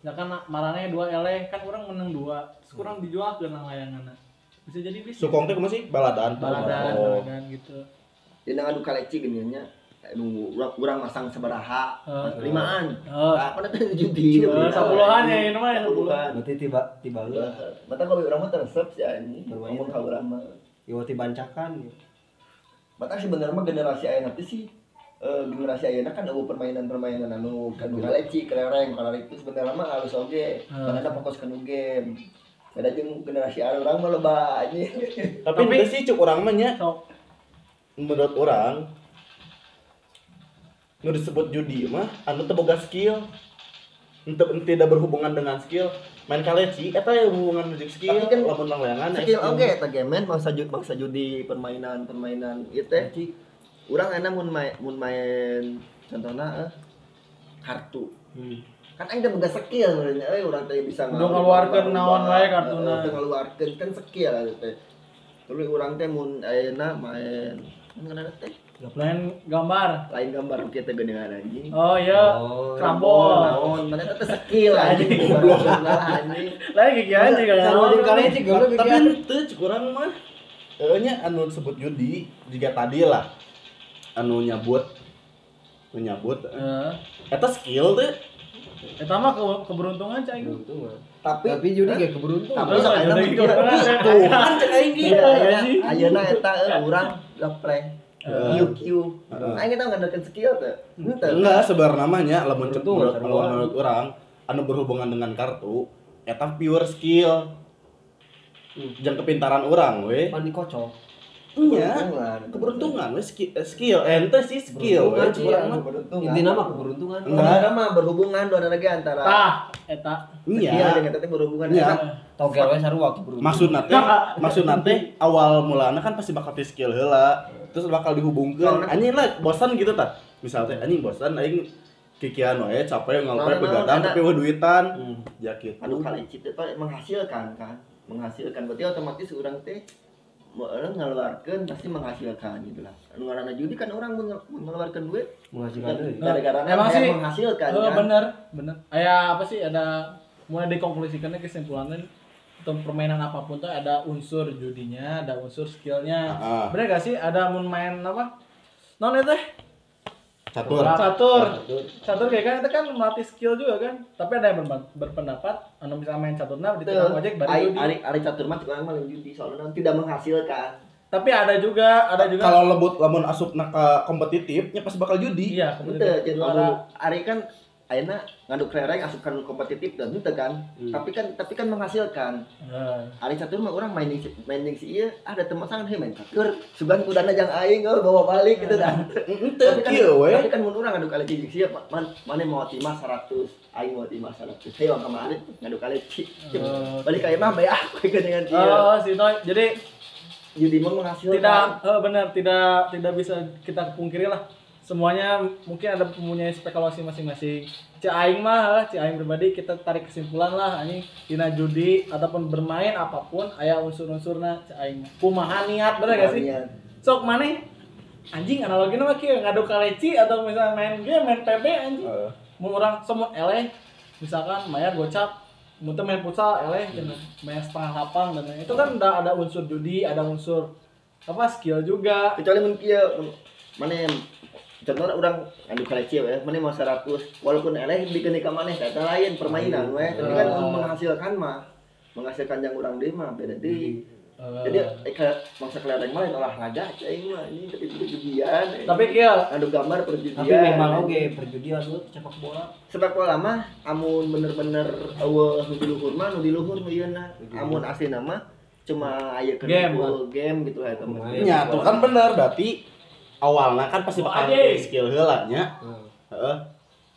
Misalkan marane dua eleh, kan orang menang dua. Terus kurang dijual ke nang layangan. Bisa jadi bisnis.
Sukong teh kumaha sih? Baladan.
baladan,
Oh.
baladan gitu.
Dina ngadu kaleci geuning nya. Anu urang urang masang sabaraha,
Heeh.
limaan.
Oh,
Apa teh judi.
eh, sepuluhan ya ini mah ya sepuluhan.
Berarti tiba tiba lu
Mata babe urang mah teresep sih anjing. Ngomong ka urang mah.
ieu dibancakan.
Mata sebenarnya mah generasi ayeuna teh sih eh, generasi ayeuna kan ada permainan-permainan anu kan galeci, kelereng, kalau itu sebenarnya mah halus oge.
Hmm.
Karena ada fokus ke nu game. Beda jeung generasi urang mah loba anjing.
Tapi
Tapi-
sih cuk orang mah nya
So,
menurut orang nu disebut judi mah anu teu boga skill untuk tidak berhubungan dengan skill main kaleci eta ya hubungan dengan skill
Tapi kan
lamun nang layangan ya
Skill
skill.
oge eta game bangsa judi bangsa judi permainan-permainan ieu teh. Urang enak mun main mun main contohna eh, kartu. Kan aing teh boga skill sebenarnya euy urang teh bisa
Udah ngeluarkeun naon wae kartuna.
Udah ngeluarkeun kan skill eta teh. Tuluy urang teh mun ayeuna main ngaranna teh
lain gambar.
lain gambar kita gedean anjing.
Oh iya,
Oh,
Krambol.
Naon, mana itu skill anjing goblok anjing.
Lain gigi aja kan.
Sarua jeung kaleci goblok
tapi
gitu.
teu cuk urang mah eh nya anu disebut judi jika tadi lah anu nyabut anu nyabut
Eh,
eta skill teh
eta mah ke- keberuntungan cai.
Beruntungan.
Tapi
Tapi judi kayak keberuntungan.
tapi sakana mah gitu.
keberuntungan.
tuh kan cek aing gitu
ayeuna ayeuna eta eh, urang gapleh.
Heeh.
QQ. Aing eta ngandalkeun skill teh. Henteu.
enggak sebenarnya namanya lamun
Beruntung,
menurut, orang anu berhubungan dengan kartu eta pure skill jangan kepintaran orang we
Mandi kocok.
Iya
Keberuntungan.
keberuntungan eh, skill ente sih skill urang
Iya,
mah
keberuntungan.
Intina mah keberuntungan.
Enggak.
Mah berhubungan dua lagi antara
Tah, eta.
iya
Skill dengan eta berhubungan.
Iya.
Eta
Togel we sarua keberuntungan.
maksud nate maksud nate awal mulanya kan pasti bakal di skill heula terus bakal dihubungkan anjing lah bosan gitu tak misalnya anjing bosan aing kikian we capek ngalpe begadang
nah,
tapi we duitan
Hmm.
ya gitu
anu kali Pak, menghasilkan kan menghasilkan berarti otomatis orang teh orang ngeluarkan pasti menghasilkan gitu lah. Ngaranna judi kan orang menge- mengeluarkan duit.
Menghasilkan
kan
deui.
gara-gara
Emang sih,
menghasilkan
Eh,
kan?
bener bener. Kayak apa sih ada mulai dikonklusikannya kesimpulannya untuk permainan apa pun tuh ada unsur judinya ada unsur skillnya.
Ah.
bener gak sih ada mau main apa? Non itu
catur.
Catur. Catur kayak kan itu kan melatih skill juga kan. Tapi ada yang berpen- berpendapat anu misalnya main catur nah di tukang ojek baru
Ari
judi
ari ari catur mah orang malah judi soalnya nanti tidak menghasilkan.
Tapi ada juga ada juga.
Kalau lebut lamun asup ka kompetitifnya pasti bakal judi
iya kemudian
jadi Ari kan Aina ngadu kelereng asupkan kompetitif dan itu kan. Tapi kan tapi kan menghasilkan.
Eh,
Ari catur mah orang main di main di si iya ada teman sangat hey main catur sugan kudana jang aing oh, bawa balik gitu kan.
Ente
tapi kan tapi kan mun urang ngadu kali cicik sia man mana mau timah 100 aing mau timah 100 hey wang kemarin ngadu kali cicik
Oh.
balik kayak mah bayar aku dengan dia
oh si Toy jadi
jadi menghasilkan.
tidak eh, benar tidak tidak bisa kita pungkiri lah semuanya mungkin ada mempunyai spekulasi masing-masing Ci aing mah eh, Ci aing pribadi kita tarik kesimpulan lah ini dina judi ataupun bermain apa pun aya unsur-unsurna Ci aing mah. kumaha niat bener gak sih
Niat.
sok mana anjing analoginya mah kieu ngadu kaleci atau misalnya main game main PB anjing mau orang semut eleh misalkan mayar gocap muter main futsal eleh cenah. main setengah lapang dan lain-lain. itu kan udah ada unsur judi ada unsur apa skill juga
kecuali mun kieu mun- mana yang contohnya orang anu kaleci ya mana mau 100 walaupun eleh bikin ka maneh kata lain permainan tapi kan
Ah.
menghasilkan mah menghasilkan yang orang deui mah beda deui
Eh,
jadi eh, ke mangsa kelereng mah lain olahraga cai mah ini tapi perjudian eh.
tapi kieu
anu gambar perjudian.
tapi memang oke perjudian lu sepak bola.
Sepak bola mah amun bener-bener eueuh nu di luhur mah nu di luhur nu ieuna amun asli nama cuma aya
Game,
game gitu ya teman
nya tuh kan bener berarti awalnya kan pasti bakal
Aja.
pakai skill heula nya heeh.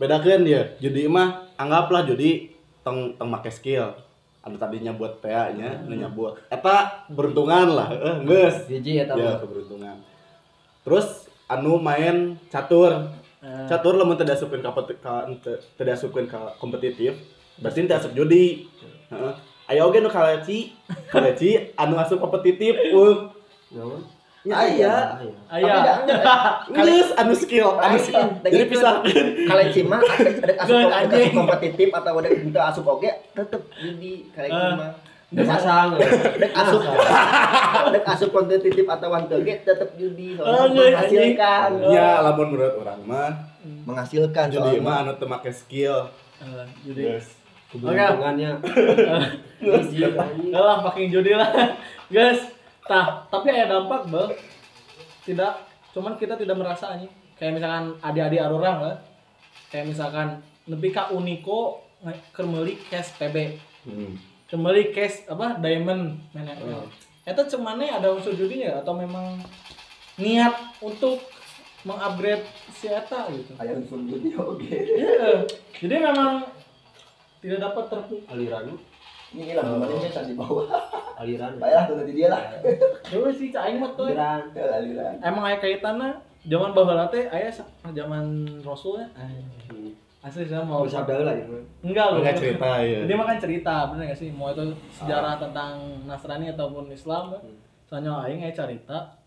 Bedakeun dia. Judi mah anggaplah judi tong tong make skill. Anu tadinya buat PA nya nu nyabut. Eta beruntungan lah.
Hiji eta
ya keberuntungan. Terus anu main catur.
Eh,
catur lamun ka teu teu diasupkeun ka kompetitif berarti teu asup judi. Heeh. Aya oge nu kaleci kaleci anu asup kompetitif uh
Naon?
aya
Aya.
aya
geus anu skill anu skill jadi pisah
kalau cima ada asup ada kompetitif atau ada itu asup oge tetep judi kalau
Eh.
cima.
Udah pasang.
dek asup dek asup kompetitif atau henteu ge tetep judi.
Nggak,
menghasilkan.
Ya lamun menurut orang mah
menghasilkan
judi
soalnya.
mah anu teu make skill.
Jadi
geus
Keberuntungannya.
Lah pakai judi lah. Guys tah tapi ada dampak bel tidak cuman kita tidak merasa nih kayak misalkan adik-adik arurang lah kayak misalkan lebih ke Uniko kembali cash PB
hmm.
kembali cash apa diamond mana itu cumannya ada unsur judinya atau memang niat untuk mengupgrade si Eta gitu.
Aya unsur judi oge
Iya. jadi memang tidak dapat terpu
aliran
ini lah kemarin dia di bawah.
Aliran.
Bayar tuh nanti dia lah.
Dewe sih cah aing mah tuh.
Aliran.
Aliran.
Emang aya kaitannya zaman baheula teh aya sa- zaman Rasul ya. Asli saya mau
mau sabda lah itu.
Enggak loh.
Enggak cerita ya
ini mah kan cerita bener gak sih? Mau itu sejarah tentang Nasrani ataupun Islam kan soalnya aing aya cerita.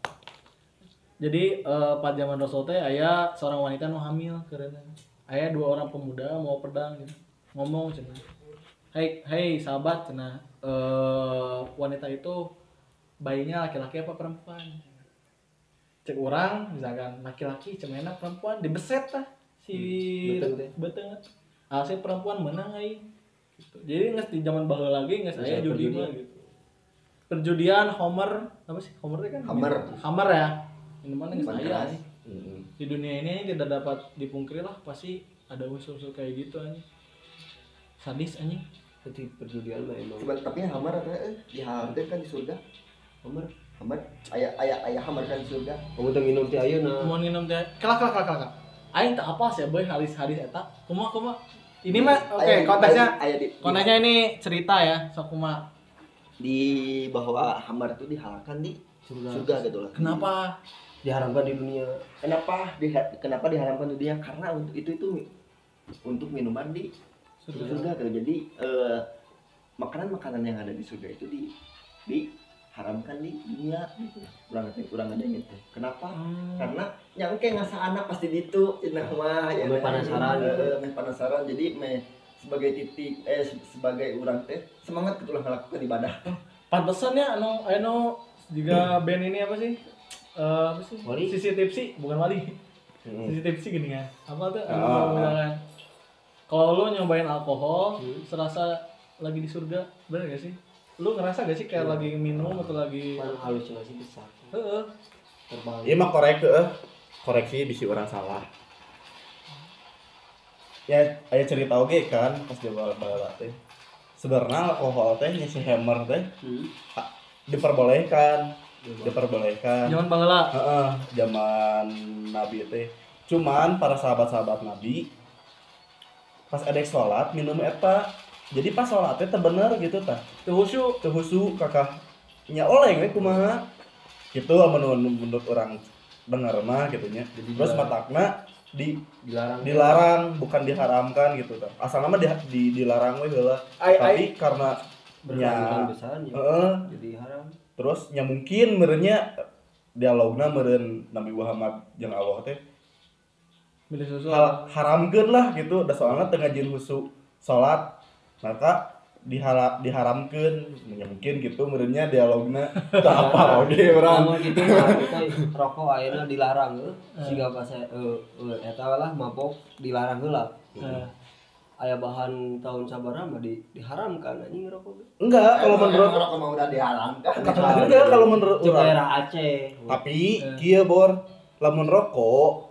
Jadi eh, pas zaman Rasul teh aya seorang wanita nu hamil karena aya dua orang pemuda mau pedang gitu. Ngomong cenah Hei, hei sahabat. Cenah eh wanita itu bayinya laki-laki apa perempuan? Cek orang misalkan laki-laki cemena perempuan dibeset lah si
Beteng teh.
beteng hasil perempuan menang aing gitu. jadi nggak di zaman baheula lagi nggak saya judi mah gitu. Perjudian Homer. Apa sih? Homer itu kan?
Hammer.
Hammer ya. Nggak
Bukan
saya. nih
Hmm.
di dunia ini tidak dapat dipungkiri lah pasti ada unsur-unsur kayak gitu anjing. Sadis anjing
jadi perjudian mah emang.
Cuman tapi hamar atau eh diharamkan kan di surga.
Omar
Hamar ayah ayah ayah hamar kan di surga.
kamu tuh minum teh ayeuna
mau minum teh. Kelak kelak kelak kelak. Aing tak apa sih boy halis halis eta. Kumaha kumaha ini mah oke
di-
konteksnya konteksnya ini cerita ya sok kumaha
di bahwa hamar itu dihalalkan di
surga.
surga gitu lah.
kenapa?
Diharamkan di dunia.
Kenapa di kenapa diharamkan di dunia? Karena untuk itu itu untuk minuman di surga tuh. Jadi eh, makanan-makanan yang ada di surga itu di diharamkan di dunia gitu. Kurang ada kurang ada gitu. Kenapa?
Hmm.
Karena nyangke ngasa anak pasti ditu cenah mah ya
Meh penasaran gitu.
Eh, meh penasaran jadi meh sebagai titik eh se- sebagai orang teh semangat gitu lah melakukan ibadah
Pantesan ya anu anu juga band ini apa sih? Eh, apa sih?
Wali?
Sisi tipsi, bukan wali.
Hmm.
Sisi tipsi gini kan. Apa tuh? Misalkan kalau lu nyobain alkohol, serasa lagi di surga, bener gak sih? Lu ngerasa gak sih kayak lagi minum atau lagi
Kan halusinasi besar.
Heeh.
Terbang.
Iya mah korek eh. koreksi bisi orang salah. Ya, aya cerita oge kan pas di bala teh. Sebenarnya alkohol teh nya si hammer teh
Hmm.
diperbolehkan, diperbolehkan.
Jangan bangla.
Heeh, zaman Nabi teh. Cuman para sahabat-sahabat Nabi pas ada sholat minum eta. Jadi pas sholatnya teh bener gitu tah.
Tuh khusyuk.
Teu husu kakak nya oleng we kumaha. Gitu menurut menurut orang dengar mah gitu nya. Terus matakna di
Dilarang.
dilarang bukan diharamkan gitu tah. Asal nama di, di dilarang we heula.
Ai
Tapi karena nya
ya.
heeh
Jadi haram.
terus nya mungkin merenya dialogna meureun Nabi Muhammad jeung Allah teh. Hal haramkeun lah gitu. Da soalnya tengah jin husu salat maka dihala diharamkeun. Ya mungkin gitu merenya dialogna. Teu apa oge urang
Namun gitu kita rokok ayeuna dilarang heuh. Siga pas eh eh, eta lah mabok dilarang heula.
Nah,
Aya bahan tahun sabaraha mah di, diharamkan anjing rokok.
enggak kalau menurut
orang mau udah diharamkan.
Enggak kalau menurut
daerah Aceh.
tapi kieu bor. Lamun rokok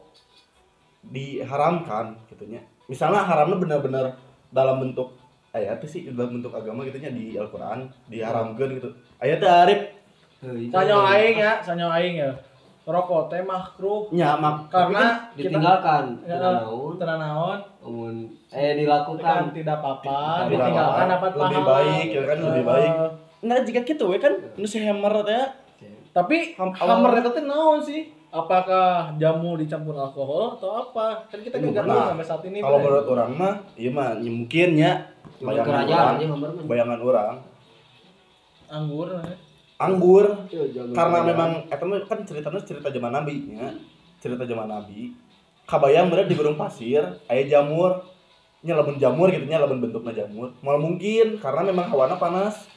diharamkan gitunya misalnya haramnya benar-benar dalam bentuk ayat sih dalam bentuk agama gitunya di Al-Qur'an diharamkan gitu ayat arif
itu
sanyo aing ya, sanyo aing ya. Rokok teh makruh
nya mak
karena kita
ditinggalkan.
Ya,
naon Umun eh
kan
dilakukan.
tidak apa-apa, ditinggalkan dapat pahala.
Lebih baik, ya kan, lebih baik.
Eh,
nah jika gitu we kan nu si hammer teh
Tapi
Ham-
hammer itu naon sih? Apakah jamu dicampur alkohol atau apa? Kan kita nggak tahu sampai saat ini.
kalau menurut orang mah iya mah ya mungkin ya. Bayangan orang.
mah.
bayangan orang.
Anggur eh.
anggur.
Iya,
karena memang eta mah kan ceritanya cerita zaman nabi nya cerita zaman nabi. Kabayang bener di gunung pasir aya jamur. Nya lamun jamur gitu nya lamun bentuknya jamur. Mal mungkin karena memang hawana panas.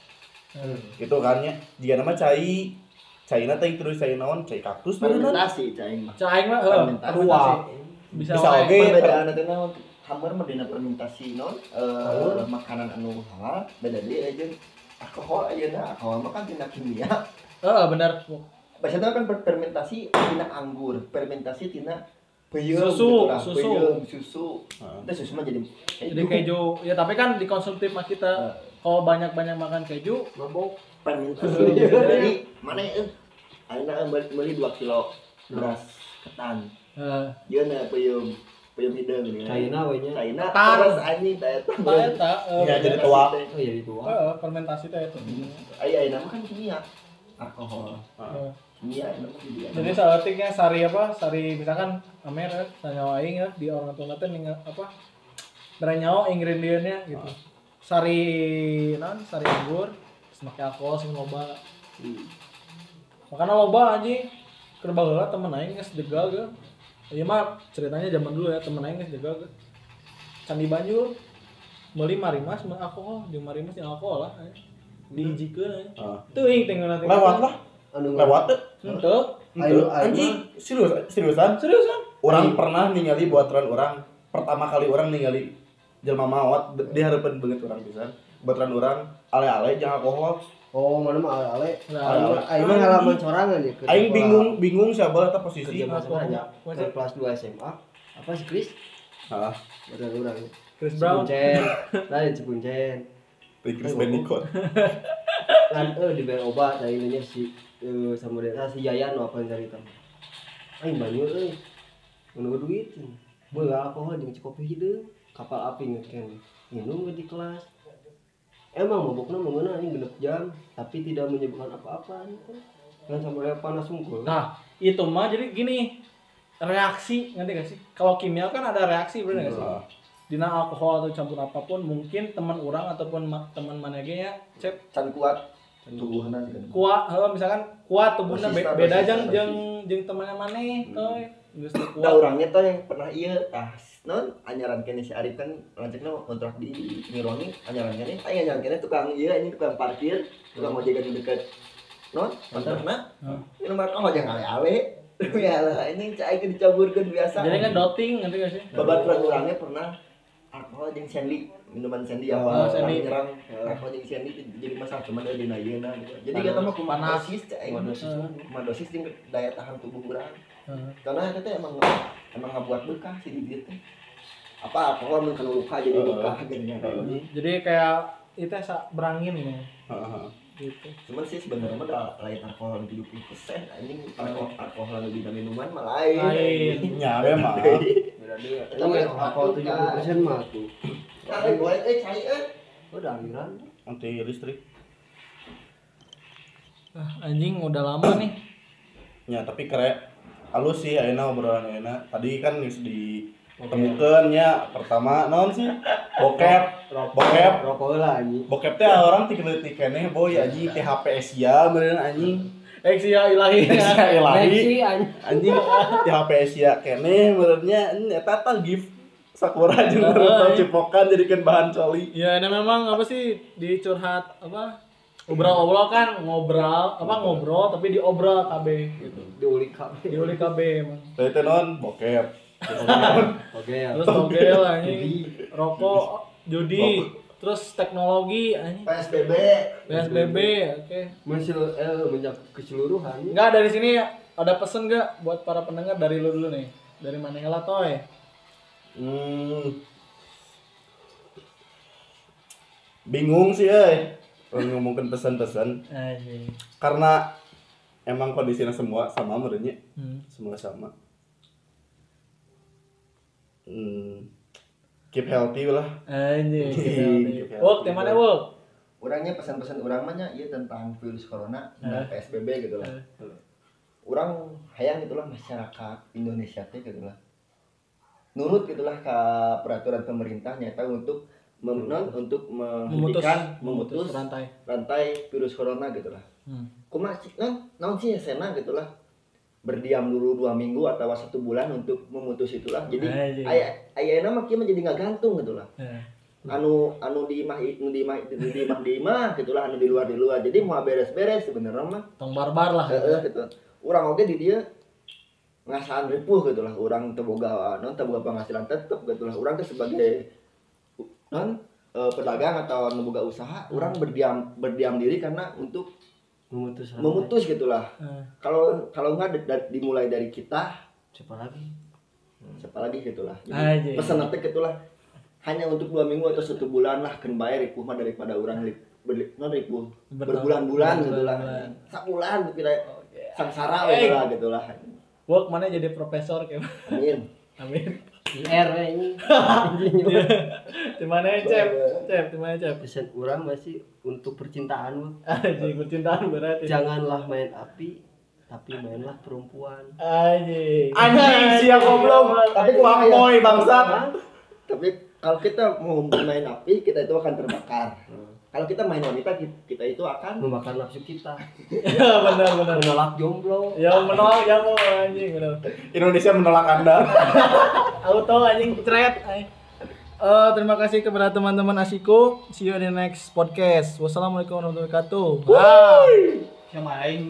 Hmm.
gitu kan nya. Jika nama cai cai teh terus cai naon cai kaktus beneran
fermentasi cai mah
Cai mah
Fermentasi.
ruang. Bisa,
Bisa
wae.
oge.
perbedaan itu naon hammer mah dina fermentasi non eh, makanan anu halal beda deui aja alkohol ayeuna alkohol mah kan tina kimia
Eh, benar.
biasanya kan fermentasi tina anggur fermentasi tina peyem
Susu,
gitu lah,
susu.
peyem, susu
Heeh.
itu susu mah jadi
Jadi keju. Ya tapi kan dikonsumtif mah kita kalau banyak-banyak makan keju,
mabok.
Fermentasi jadi mana ya eh ayeuna beli beli 2 kilo beras ketan
eh,
dia na peyem peyem hidung gitu ya.
China we nya.
China
Ketan.
terus anjing teh
eta eta eh,
Ya, jadi tua.
Oh jadi tua.
eh, fermentasi teh itu.
Ayo ayo nama kan kimia alkohol
Eh,
mah jadi
salatiknya sari apa? Sari misalkan amer ya, sanyawa aing ya di orang tua teh apa? Beranyawa ingredientnya gitu. Sari non, sari anggur, make alkohol sing loba. Makanya loba anjing. Keur baheula temen aing geus jegal ge. Ieu mah ceritanya zaman dulu ya, temen aing geus jegal ge. Candi Banjur meuli marimas mun alkohol, jeung marimas jeung alkohol lah. Dijikeun aya.
Heeh.
Teuing tinggal nanti.
lewat lah
Anu
lewat tuh
Henteu.
Anjing serius seriusan
Seriusan?
orang pernah ningali buatan orang pertama kali orang ningali jelma maot di harapan banget orang pisan buatan orang ale-ale jangan alkohol
Oh, mana mah ale-ale.
Nah,
Aing mah halaman sorangan ya.
aing bingung bingung siapa eta posisi
kelas 2 SMA. Apa sih Chris?
Heeh.
Betul urang.
Chris Brown.
Cipuncen. Lain Cipuncen.
Chris Benicot
Kan eh di bel obat da ininya si eh, sama dia si Yayan apa yang cerita. Aing banyu euy. Menunggu duit. Boy alkohol jeung cikopi hideung. Kapal api ngeken. Minum di kelas. Emang mabukna mengeuna anjing genep jam, tapi tidak menyebabkan apa-apa. Kan sampai panas sungkul.
Nah, itu mah jadi gini reaksi ngerti gak sih? Kalau kimia kan ada reaksi bener gak sih?
Heeh.
dina alkohol atau campur apa pun mungkin teman orang ataupun ma- teman mana ge ya cep
can kuat tubuhna gitu
kuat heuh misalkan kuat tubuhna be- beda
dosis.
jeung jeung temannya maneh euy geus teu
da
kuat
orangnya tuh yang pernah iya ah non anyaran kene si Arif kan lanjutnya kontrak di Nirwangi anyaran kene. Ayo anyaran kene tukang iya ini tukang parkir tukang ojek di dekat. Non kontrakna
Hmm.
ini nomor oh jangan ale-ale ya lah ini cai ke dicampurkan biasa.
Jadi kan doting ngerti gak sih?
Babaturan orangnya pernah alkohol jeung Sandy minuman Sandy
Oh,
apa
Sandy.
nyerang alkohol jeung Sandy itu jadi masalah cuma dari nayeuna gitu jadi kita mah kumaha dosis cai
Heeh.
kumaha dosis jeung daya tahan tubuh urang
Heeh.
karena kita emang emang ngabuat berkah sih di dieu teh apa alkohol mun kana luka jadi berkah gini
jadi kayak itu berangin gitu
Heeh.
gitu.
Cuman sih sebenarnya mah lain alkohol 70% anjing. Alkohol alkohol lebih dari minuman mah lain.
Lain.
nya memang
Tapi
tapi
yang
alkohol tujuh puluh persen mah. Tuh
eh, boleh eh cai eh.
Udah aliran
anti listrik.
Ah, anjing udah lama nih.
Ya tapi keren halus sih ayeuna obrolan ayeuna tadi kan geus ditemukeun nya pertama naon sih? Bokep. Bokep.
Rokok lah ini
bokep teh orang tikeleutik keneh boy aji THP Asia meureun anjing.
Eksia ilahi.
Asia ilahi.
Anjing.
Anjing THP Asia keneh meureunnya eta tah gift sakura Naruto
iya.
cipokan jadikan bahan coli.
Ya, ini memang apa sih dicurhat apa? Obrol-obrol kan ngobrol, apa ngobrol tapi diobrol KB gitu.
diulik kabeh
Diulik KB emang.
Teh non bokep
oke ya
Terus togel anjing, rokok, judi, terus teknologi anjing.
PSBB
PSBB, oke.
masih eh mencakup keseluruhan
Enggak dari sini ada pesen nggak buat para pendengar dari lu dulu nih? Dari mana lah toy?
Hmm. Bingung sih. Kalau ngomongin pesan-pesan
Anjing.
karena emang kondisinya semua sama merenya
Hmm.
semua sama. Hmm. Keep healthy lah.
Anjing.
Keep healthy.
Wok, di mana Wok?
orangnya pesan-pesan orang mah nya ieu tentang virus corona dan
Eh.
PSBB gitu lah. Orang hayang itulah masyarakat Indonesia teh gitu lah. Nurut gitulah ke peraturan pemerintah nyata untuk mem- non, untuk
Memutus,
menghentikan
memutus
memutus
rantai.
rantai virus corona gitu lah.
Hmm.
Kumaha sih non naon sih sena gitu lah. Berdiam dulu dua minggu atau satu bulan untuk memutus itulah. Jadi
Anjing.
aya aya mah kieu mah jadi nggak gantung gitu lah.
Ya.
anu anu di imah anu di imah di di imah di imah gitulah anu di luar di luar jadi mau beres-beres sebenarnya mah
Tong barbar lah.
heeh gitu urang oge di dia ngasaan ripuh gitu lah urang teu boga non teu boga penghasilan tetep gitu lah urang teh sebagai non eh, pedagang atau anu boga usaha urang berdiam berdiam diri karena untuk
memutus rantai.
memutus gitulah
Eh,
kalau kalau nggak di- di- dimulai dari kita
siapa lagi
siapa lagi gitulah jadi pesan nanti gitulah hanya untuk dua minggu atau satu bulan lah kan bayar ripuh mah daripada orang li, berli, non
Bertahun-
berbulan-bulan gitu lah
berbulan-bulan.
sabulan kira
Oke.
sangsara
Eh.
gitu lah gitu lah
Wok mana jadi profesor kayak
amin
Amin.
R ini
Di mana ya, Cep? Cep, di mana Cep?
pesan orang masih untuk percintaan mah.
Anjing, percintaan berat ya.
janganlah main api tapi mainlah perempuan
Anjing.
Anjing sia goblok.
Tapi
Fuckboy bangsat.
tapi kalau kita mau main api kita itu akan terbakar kalau kita main wanita ki- kita itu akan
membakar nafsu kita
Ya benar benar.
menolak jomblo
Ya menolak ya mau anjing benar.
Indonesia menolak Anda.
Auto anjing cret. anjing. Eh, terima kasih kepada teman-teman Asiko. See you in the next podcast. Wassalamualaikum warahmatullahi wabarakatuh. Ah.
Yang main